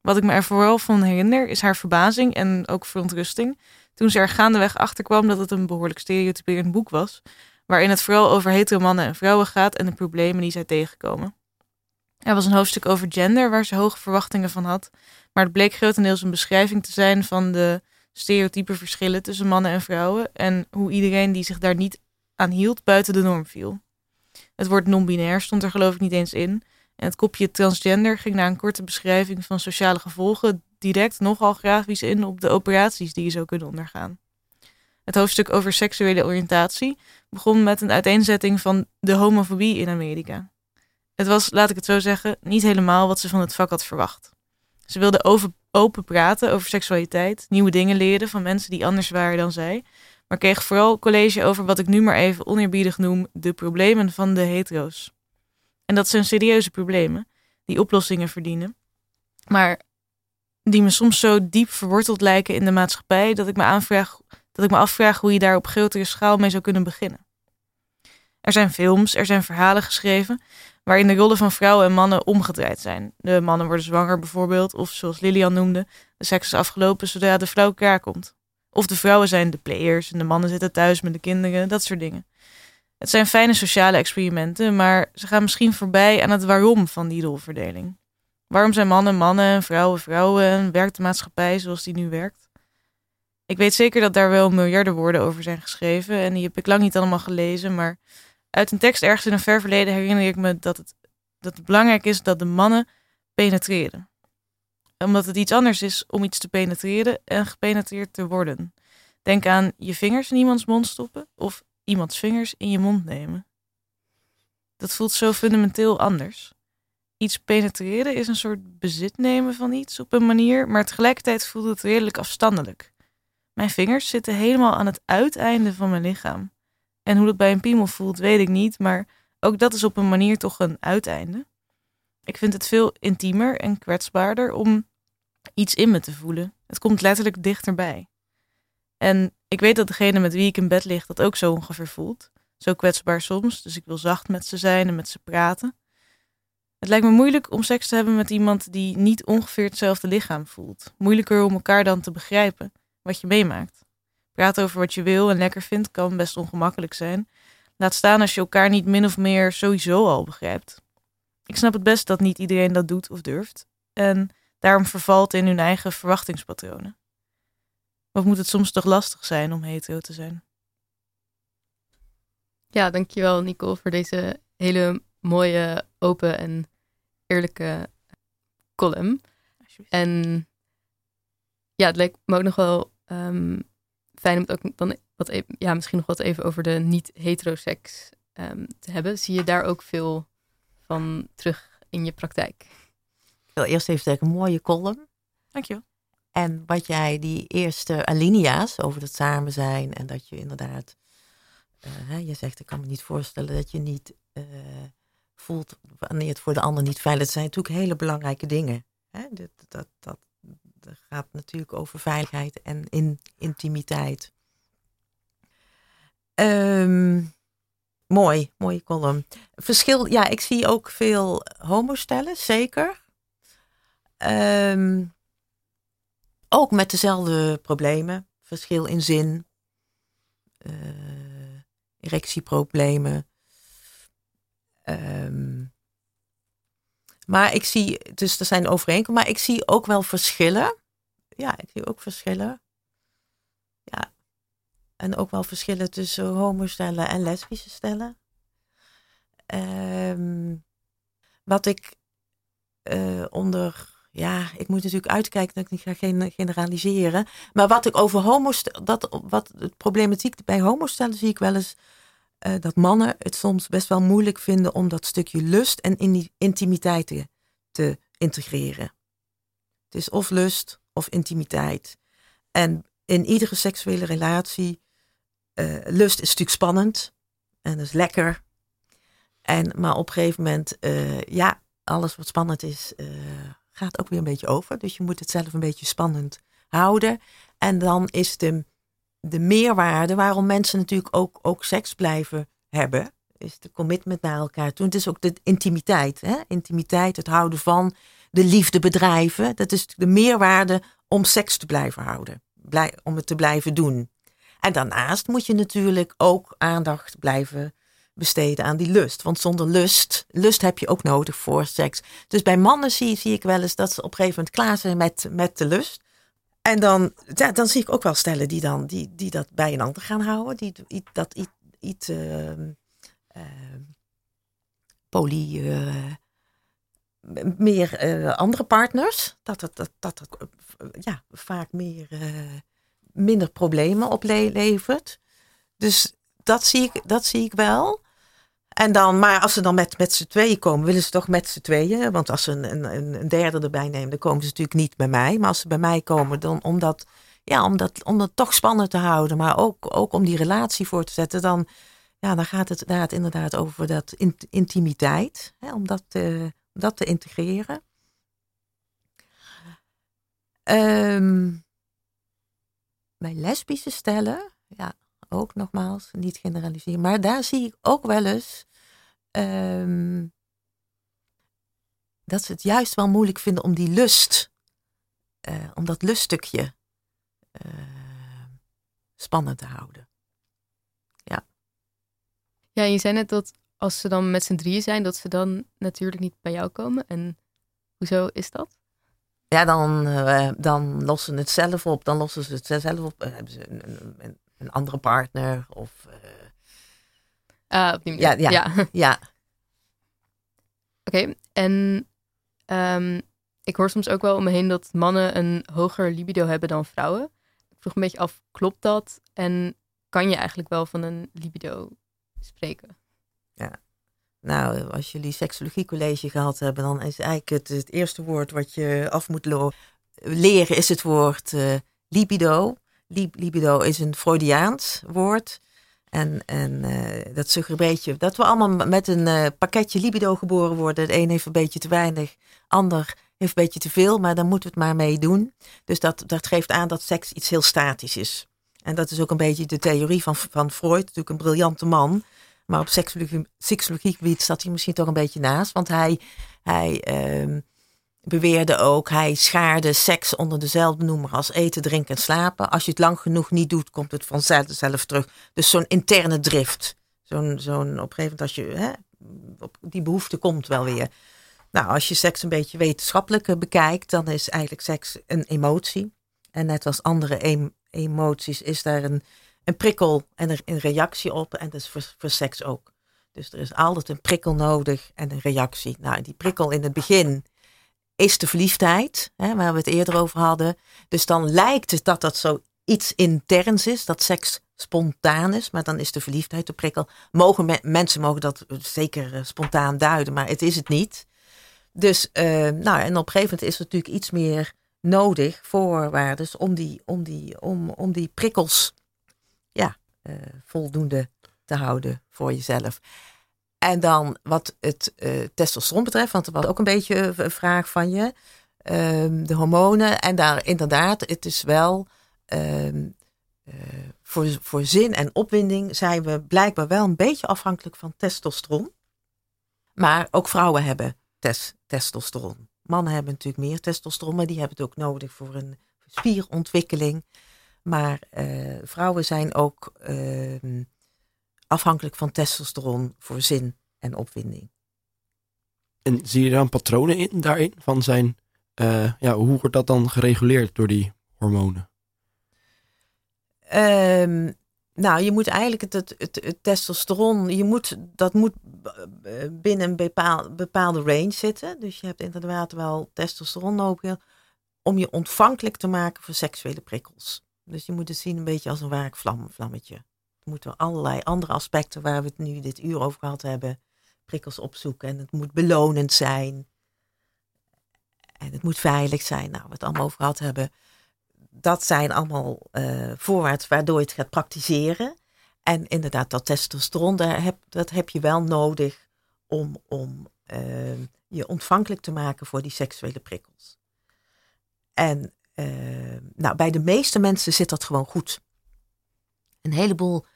Wat ik me er vooral van herinner is haar verbazing en ook verontrusting toen ze er gaandeweg achter kwam dat het een behoorlijk stereotyperend boek was, waarin het vooral over hetero mannen en vrouwen gaat en de problemen die zij tegenkomen. Er was een hoofdstuk over gender waar ze hoge verwachtingen van had, maar het bleek grotendeels een beschrijving te zijn van de stereotype verschillen tussen mannen en vrouwen en hoe iedereen die zich daar niet aan hield buiten de norm viel. Het woord non-binair stond er geloof ik niet eens in En het kopje transgender ging na een korte beschrijving van sociale gevolgen direct nogal grafisch in op de operaties die je zou kunnen ondergaan. Het hoofdstuk over seksuele oriëntatie begon met een uiteenzetting van de homofobie in Amerika. Het was, laat ik het zo zeggen, niet helemaal wat ze van het vak had verwacht. Ze wilde over, open praten over seksualiteit, nieuwe dingen leren van mensen die anders waren dan zij, maar kreeg vooral college over wat ik nu maar even oneerbiedig noem de problemen van de hetero's. En dat zijn serieuze problemen die oplossingen verdienen, maar die me soms zo diep verworteld lijken in de maatschappij dat ik me, aanvraag, dat ik me afvraag hoe je daar op grotere schaal mee zou kunnen beginnen. Er zijn films, er zijn verhalen geschreven waarin de rollen van vrouwen en mannen omgedraaid zijn. De mannen worden zwanger bijvoorbeeld, of zoals Lilian noemde, de seks is afgelopen zodra de vrouw klaar komt. Of de vrouwen zijn de players en de mannen zitten thuis met de kinderen, dat soort dingen. Het zijn fijne sociale experimenten, maar ze gaan misschien voorbij aan het waarom van die rolverdeling. Waarom zijn mannen mannen en vrouwen vrouwen en werkt de maatschappij zoals die nu werkt? Ik weet zeker dat daar wel miljarden woorden over zijn geschreven en die heb ik lang niet allemaal gelezen, maar uit een tekst ergens in een ver verleden herinner ik me dat het, dat het belangrijk is dat de mannen penetreren. Omdat het iets anders is om iets te penetreren en gepenetreerd te worden. Denk aan je vingers in iemands mond stoppen of iemands vingers in je mond nemen. Dat voelt zo fundamenteel anders. Iets penetreren is een soort bezit nemen van iets op een manier, maar tegelijkertijd voelt het redelijk afstandelijk. Mijn vingers zitten helemaal aan het uiteinde van mijn lichaam. En hoe dat bij een piemel voelt, weet ik niet, maar ook dat is op een manier toch een uiteinde. Ik vind het veel intiemer en kwetsbaarder om iets in me te voelen. Het komt letterlijk dichterbij. En ik weet dat degene met wie ik in bed lig dat ook zo ongeveer voelt. Zo kwetsbaar soms, dus ik wil zacht met ze zijn en met ze praten. Het lijkt me moeilijk om seks te hebben met iemand die niet ongeveer hetzelfde lichaam voelt. Moeilijker om elkaar dan te begrijpen wat je meemaakt. Praten over wat je wil en lekker vindt kan best ongemakkelijk zijn. Laat staan als je elkaar niet min of meer sowieso al begrijpt. Ik snap het best dat niet iedereen dat doet of durft. En daarom vervalt in hun eigen verwachtingspatronen. Wat moet het soms toch lastig zijn om hetero te zijn? Ja, dankjewel Nicole voor deze hele mooie, open en eerlijke column. En ja, het lijkt me ook nog wel um, fijn om het ook dan wat even, ja, misschien nog wat even over de niet-heteroseks um, te hebben. Zie je daar ook veel van terug in je praktijk? Ik wil eerst even zeggen, een mooie column. Dankjewel. En wat jij, die eerste alinea's over het samen zijn en dat je inderdaad, uh, je zegt, ik kan me niet voorstellen dat je niet uh, voelt wanneer het voor de ander niet veilig is. zijn natuurlijk hele belangrijke dingen. Hè? Dat, dat, dat, gaat natuurlijk over veiligheid en in, intimiteit. Um, mooi, mooie column. Verschil, ja, ik zie ook veel homostellen, zeker. Um, ook met dezelfde problemen. Verschil in zin, uh, erectieproblemen. Um, maar ik zie, dus er zijn overeenkomsten, maar ik zie ook wel verschillen. Ja, ik zie ook verschillen. Ja. En ook wel verschillen tussen homostellen en lesbische stellen. Um, wat ik uh, onder, ja, ik moet natuurlijk uitkijken dat ik niet ga generaliseren. Maar wat ik over homostellen, dat, wat de problematiek bij homostellen zie ik wel eens uh, dat mannen het soms best wel moeilijk vinden om dat stukje lust en in intimiteit te, te integreren. Het is of lust of intimiteit. En in iedere seksuele relatie, uh, lust is natuurlijk spannend en dat is lekker. En, maar op een gegeven moment, uh, ja, alles wat spannend is, gaat ook weer een beetje over. Dus je moet het zelf een beetje spannend houden. En dan is de de meerwaarde waarom mensen natuurlijk ook, ook seks blijven hebben, is de commitment naar elkaar toe. Het is ook de intimiteit. Hè? Intimiteit, het houden van, de liefde bedrijven. Dat is de meerwaarde om seks te blijven houden. Blij, om het te blijven doen. En daarnaast moet je natuurlijk ook aandacht blijven besteden aan die lust. Want zonder lust, lust heb je ook nodig voor seks. Dus bij mannen zie, zie ik wel eens dat ze op een gegeven moment klaar zijn met, met de lust. En dan, ja, dan zie ik ook wel stellen die, dan, die, die dat bij een ander gaan houden. Die, dat iets, iets uh, uh, poly, m- meer eh, andere partners. Dat het, dat, dat eh, ja, vaak meer, eh, minder problemen oplevert. Dus dat zie ik, dat zie ik wel. En dan, maar als ze dan met, met z'n tweeën komen, willen ze toch met z'n tweeën. Want als ze een, een, een derde erbij nemen, dan komen ze natuurlijk niet bij mij. Maar als ze bij mij komen, dan om dat, ja, om dat, om dat toch spannend te houden. Maar ook, ook om die relatie voor te zetten. Dan, ja, dan gaat het, het inderdaad over dat int- intimiteit. Hè, om dat, dat te integreren. Ehm, bij lesbische stellen, ja, ook nogmaals, niet generaliseren. Maar daar zie ik ook wel eens ehm, dat ze het juist wel moeilijk vinden om die lust, eh, om dat luststukje eh, spannend te houden. Ja, je zei net dat als ze dan met z'n drieën zijn, dat ze dan natuurlijk niet bij jou komen. En hoezo is dat? Ja, dan, eh, dan lossen ze het zelf op. Dan lossen ze het zelf op. Hebben ze een, een, een andere partner. Of Ah, op die manier. Ja, ja. ja, Oké, en ehm, ik hoor soms ook wel om me heen dat mannen een hoger libido hebben dan vrouwen. Ik vroeg een beetje af, klopt dat? En kan je eigenlijk wel van een libido spreken? Nou, als jullie seksologie gehad hebben, dan is eigenlijk het, het eerste woord wat je af moet leren, is het woord eh, libido. Lib- libido is een Freudiaans woord. En, en eh, dat suggereert een beetje dat we allemaal met een eh, pakketje libido geboren worden. De een heeft een beetje te weinig, ander heeft een beetje te veel, maar daar moeten we het maar mee doen. Dus dat, dat geeft aan dat seks iets heel statisch is. En dat is ook een beetje de theorie van, van Freud, natuurlijk een briljante man. Maar op seksologie, seksologiegebied zat hij misschien toch een beetje naast. Want hij, hij ehm, beweerde ook, hij schaarde seks onder dezelfde noemer als eten, drinken en slapen. Als je het lang genoeg niet doet, komt het vanzelf zelf terug. Dus zo'n interne drift. Zo'n, zo'n op moment als je, hè, op die behoefte komt wel weer. Nou, als je seks een beetje wetenschappelijk eh, bekijkt, dan is eigenlijk seks een emotie. En net als andere em- emoties is daar een, een prikkel en er een reactie op. En dat is voor, voor seks ook. Dus er is altijd een prikkel nodig en een reactie. Nou, die prikkel in het begin is de verliefdheid, hè, waar we het eerder over hadden. Dus dan lijkt het dat dat zoiets interns is, dat seks spontaan is, maar dan is de verliefdheid de prikkel. Mogen me- mensen mogen dat zeker eh, spontaan duiden, maar het is het niet. Dus, eh, nou, en op een gegeven moment is natuurlijk iets meer nodig, voorwaarden, om die, om die, om, om die prikkels ja, eh, voldoende te houden voor jezelf. En dan wat het eh, testosteron betreft, want er was ook een beetje een vraag van je. ehm, de hormonen. En daar inderdaad, het is wel ehm, eh, voor, voor zin en opwinding zijn we blijkbaar wel een beetje afhankelijk van testosteron. Maar ook vrouwen hebben tes- testosteron. Mannen hebben natuurlijk meer testosteron, maar die hebben het ook nodig voor een spierontwikkeling. Maar eh, vrouwen zijn ook ehm, afhankelijk van testosteron voor zin en opwinding. En zie je daar een patronen in daarin? Van zijn, eh, ja, hoe wordt dat dan gereguleerd door die hormonen? Ehm, nou, je moet eigenlijk het, het, het, het testosteron, je moet, dat moet eh, binnen een bepaal, bepaalde range zitten. Dus je hebt inderdaad wel testosteron nodig om je ontvankelijk te maken voor seksuele prikkels. Dus je moet het zien een beetje als een waakvlam, vlammetje. Moeten allerlei andere aspecten waar we het nu dit uur over gehad hebben, prikkels opzoeken. En het moet belonend zijn. En het moet veilig zijn. Nou, we het allemaal over gehad hebben dat zijn allemaal eh voorwaarden waardoor je het gaat praktiseren. En inderdaad, dat testosteron, daar heb, dat heb je wel nodig om, om eh, je ontvankelijk te maken voor die seksuele prikkels. En eh, nou, bij de meeste mensen zit dat gewoon goed. Een heleboel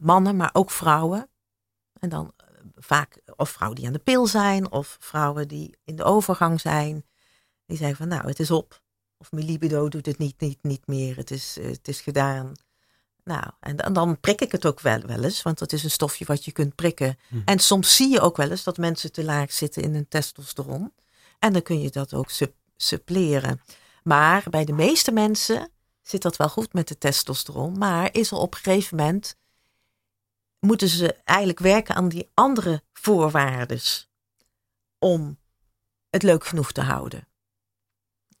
mannen, maar ook vrouwen. En dan eh, vaak of vrouwen die aan de pil zijn, of vrouwen die in de overgang zijn. Die zeggen van nou, het is op. Of mijn libido doet het niet, niet, niet meer. Het is, eh, het is gedaan. Nou, en, dan- dan prik ik het ook wel, wel eens. Want dat is een stofje wat je kunt prikken. Hm. En soms zie je ook wel eens dat mensen te laag zitten in hun testosteron. En dan kun je dat ook sup- suppleren. Maar bij de meeste mensen zit dat wel goed met de testosteron. Maar is er op een gegeven moment... moeten ze eigenlijk werken aan die andere voorwaarden... om het leuk genoeg te houden.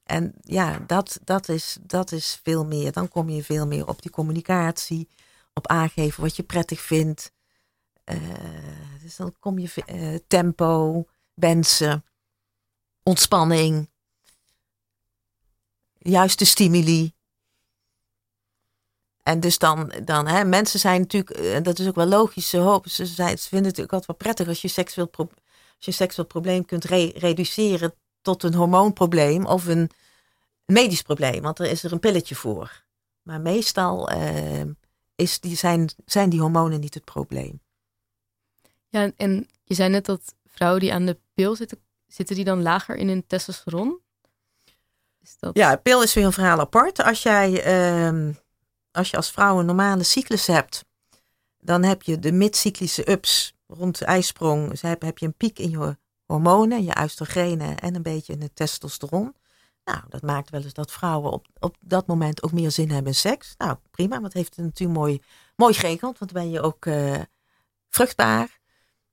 En ja, dat, dat, is, dat is veel meer. Dan kom je veel meer op die communicatie, op aangeven wat je prettig vindt. Uh, dus dan kom je uh, tempo, wensen, ontspanning, juiste stimuli. En dus dan, dan hè, mensen zijn natuurlijk, en dat is ook wel logisch, ze, hopen, ze, zijn, ze vinden het natuurlijk altijd wel prettig als je seksueel, pro, als je seksueel probleem kunt re reduceren tot een hormoonprobleem of een medisch probleem, want er is er een pilletje voor. Maar meestal uh, is die, zijn, zijn die hormonen niet het probleem. Ja, en je zei net dat vrouwen die aan de pil zitten, zitten die dan lager in hun testosteron? Is dat... Ja, pil is weer een verhaal apart. Als jij uh, als je als vrouw een normale cyclus hebt, dan heb je de midcyclische ups rond de ijsprong. Dus heb, heb je een piek in je hormonen, je oestrogenen en een beetje in het testosteron. Nou, dat maakt wel eens dat vrouwen op, op dat moment ook meer zin hebben in seks. Nou, prima, want heeft het natuurlijk mooi, mooi geregeld, want dan ben je ook uh, vruchtbaar.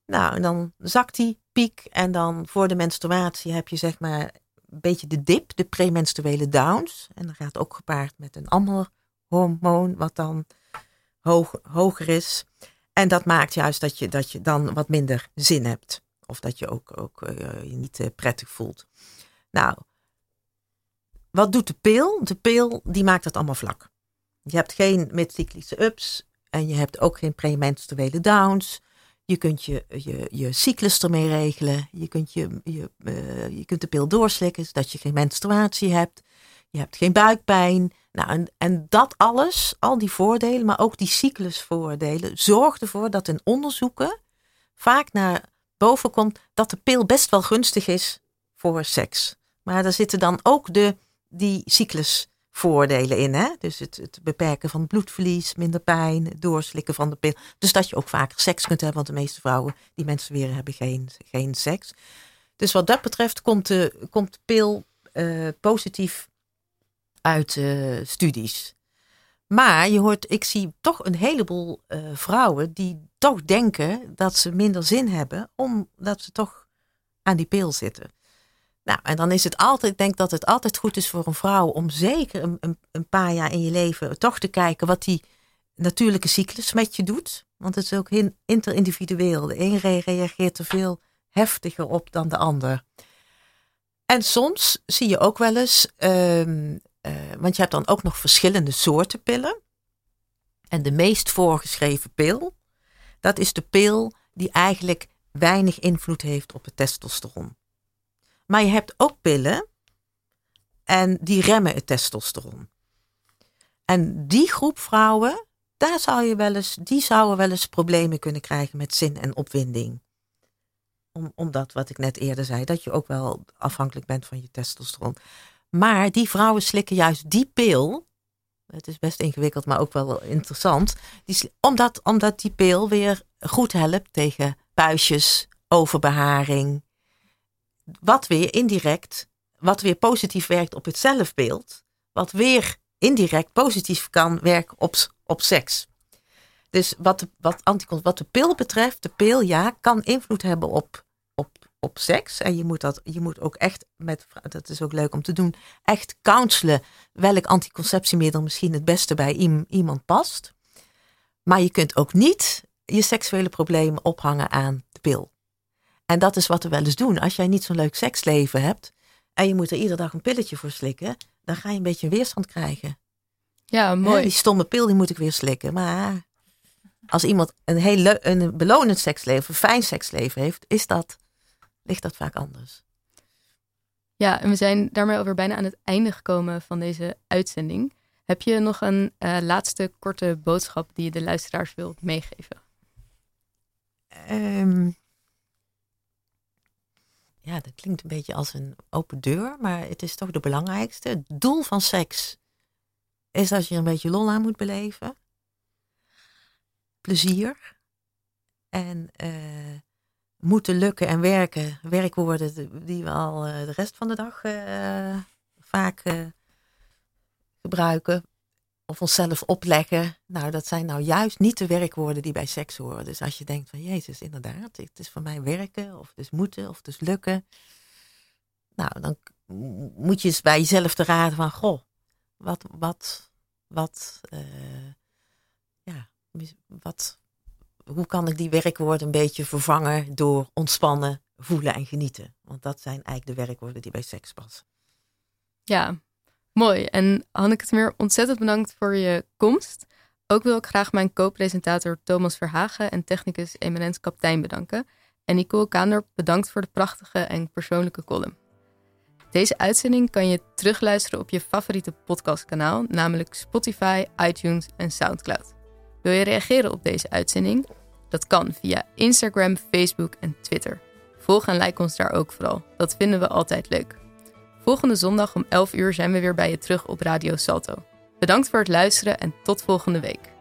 Nou, en dan zakt die piek en dan voor de menstruatie heb je zeg maar een beetje de dip, de premenstruele downs. En dan gaat ook gepaard met een ander hormoon wat dan hoog, hoger is. En dat maakt juist dat je, dat je dan wat minder zin hebt. Of dat je ook, ook uh, je niet uh, prettig voelt. Nou, wat doet de pil? De pil die maakt het allemaal vlak. Je hebt geen midcyclische ups en je hebt ook geen premenstruele downs. Je kunt je, je, je cyclus ermee regelen. Je kunt, je, je, uh, je kunt de pil doorslikken zodat je geen menstruatie hebt. Je hebt geen buikpijn. Nou, en, en dat alles, al die voordelen, maar ook die cyclusvoordelen, zorgt ervoor dat in onderzoeken vaak naar boven komt dat de pil best wel gunstig is voor seks. Maar daar zitten dan ook de, die cyclusvoordelen in. Hè? Dus het, het beperken van bloedverlies, minder pijn, doorslikken van de pil. Dus dat je ook vaker seks kunt hebben, want de meeste vrouwen die mensen weer hebben geen, geen seks. Dus wat dat betreft komt de, komt pil uh, positief uit studies. Maar je hoort, ik zie toch een heleboel uh, vrouwen die toch denken dat ze minder zin hebben, omdat ze toch aan die pil zitten. Nou, en dan is het altijd, ik denk dat het altijd goed is voor een vrouw om zeker een, een, paar jaar in je leven toch te kijken wat die natuurlijke cyclus met je doet. Want het is ook interindividueel. De een reageert er veel heftiger op dan de ander. En soms zie je ook wel eens um, uh, want je hebt dan ook nog verschillende soorten pillen. En de meest voorgeschreven pil, dat is de pil die eigenlijk weinig invloed heeft op het testosteron. Maar je hebt ook pillen en die remmen het testosteron. En die groep vrouwen, daar zou je wel eens, die zouden wel eens problemen kunnen krijgen met zin en opwinding. Om, omdat, wat ik net eerder zei, dat je ook wel afhankelijk bent van je testosteron. Maar die vrouwen slikken juist die pil. Het is best ingewikkeld, maar ook wel interessant. Die, omdat, omdat die pil weer goed helpt tegen puistjes, overbeharing. Wat weer indirect, wat weer positief werkt op het zelfbeeld. Wat weer indirect positief kan werken op, op seks. Dus wat, wat, wat de pil betreft, de pil ja, kan invloed hebben op, op seks. En je moet dat, je moet ook echt met, dat is ook leuk om te doen, echt counselen welk anticonceptiemiddel misschien het beste bij iemand past. Maar je kunt ook niet je seksuele problemen ophangen aan de pil. En dat is wat we wel eens doen. Als jij niet zo'n leuk seksleven hebt en je moet er iedere dag een pilletje voor slikken, dan ga je een beetje een weerstand krijgen. Ja, mooi. die stomme pil die moet ik weer slikken. Maar als iemand een heel een belonend seksleven, een fijn seksleven heeft, is dat ligt dat vaak anders. Ja, en we zijn daarmee alweer bijna aan het einde gekomen van deze uitzending. Heb je nog een uh, laatste korte boodschap die je de luisteraars wilt meegeven? Um, ja, dat klinkt een beetje als een open deur, maar het is toch de belangrijkste. Het doel van seks is dat je een beetje lol aan moet beleven. Plezier. En uh, moeten lukken en werken. Werkwoorden die we al eh, de rest van de dag uh, vaak uh, gebruiken. Of onszelf opleggen. Nou, dat zijn nou juist niet de werkwoorden die bij seks horen. Dus als je denkt van Jezus, inderdaad, het is voor mij werken, of is moeten, of is lukken. Nou, dan moet je eens bij jezelf te raden van, goh, wat, wat, wat, eh, ja, wat, hoe kan ik die werkwoorden een beetje vervangen door ontspannen, voelen en genieten? Want dat zijn eigenlijk de werkwoorden die bij seks passen. Ja, mooi. En Hanneke Termeer, ontzettend bedankt voor je komst. Ook wil ik graag mijn co-presentator Thomas Verhagen en technicus Eminent Kaptein bedanken. En Nicole Kaandorp, bedankt voor de prachtige en persoonlijke column. Deze uitzending kan je terugluisteren op je favoriete podcastkanaal, namelijk Spotify, iTunes en SoundCloud. Wil je reageren op deze uitzending? Dat kan via Instagram, Facebook en Twitter. Volg en like ons daar ook vooral. Dat vinden we altijd leuk. Volgende zondag om 11 uur zijn we weer bij je terug op Radio Salto. Bedankt voor het luisteren en tot volgende week.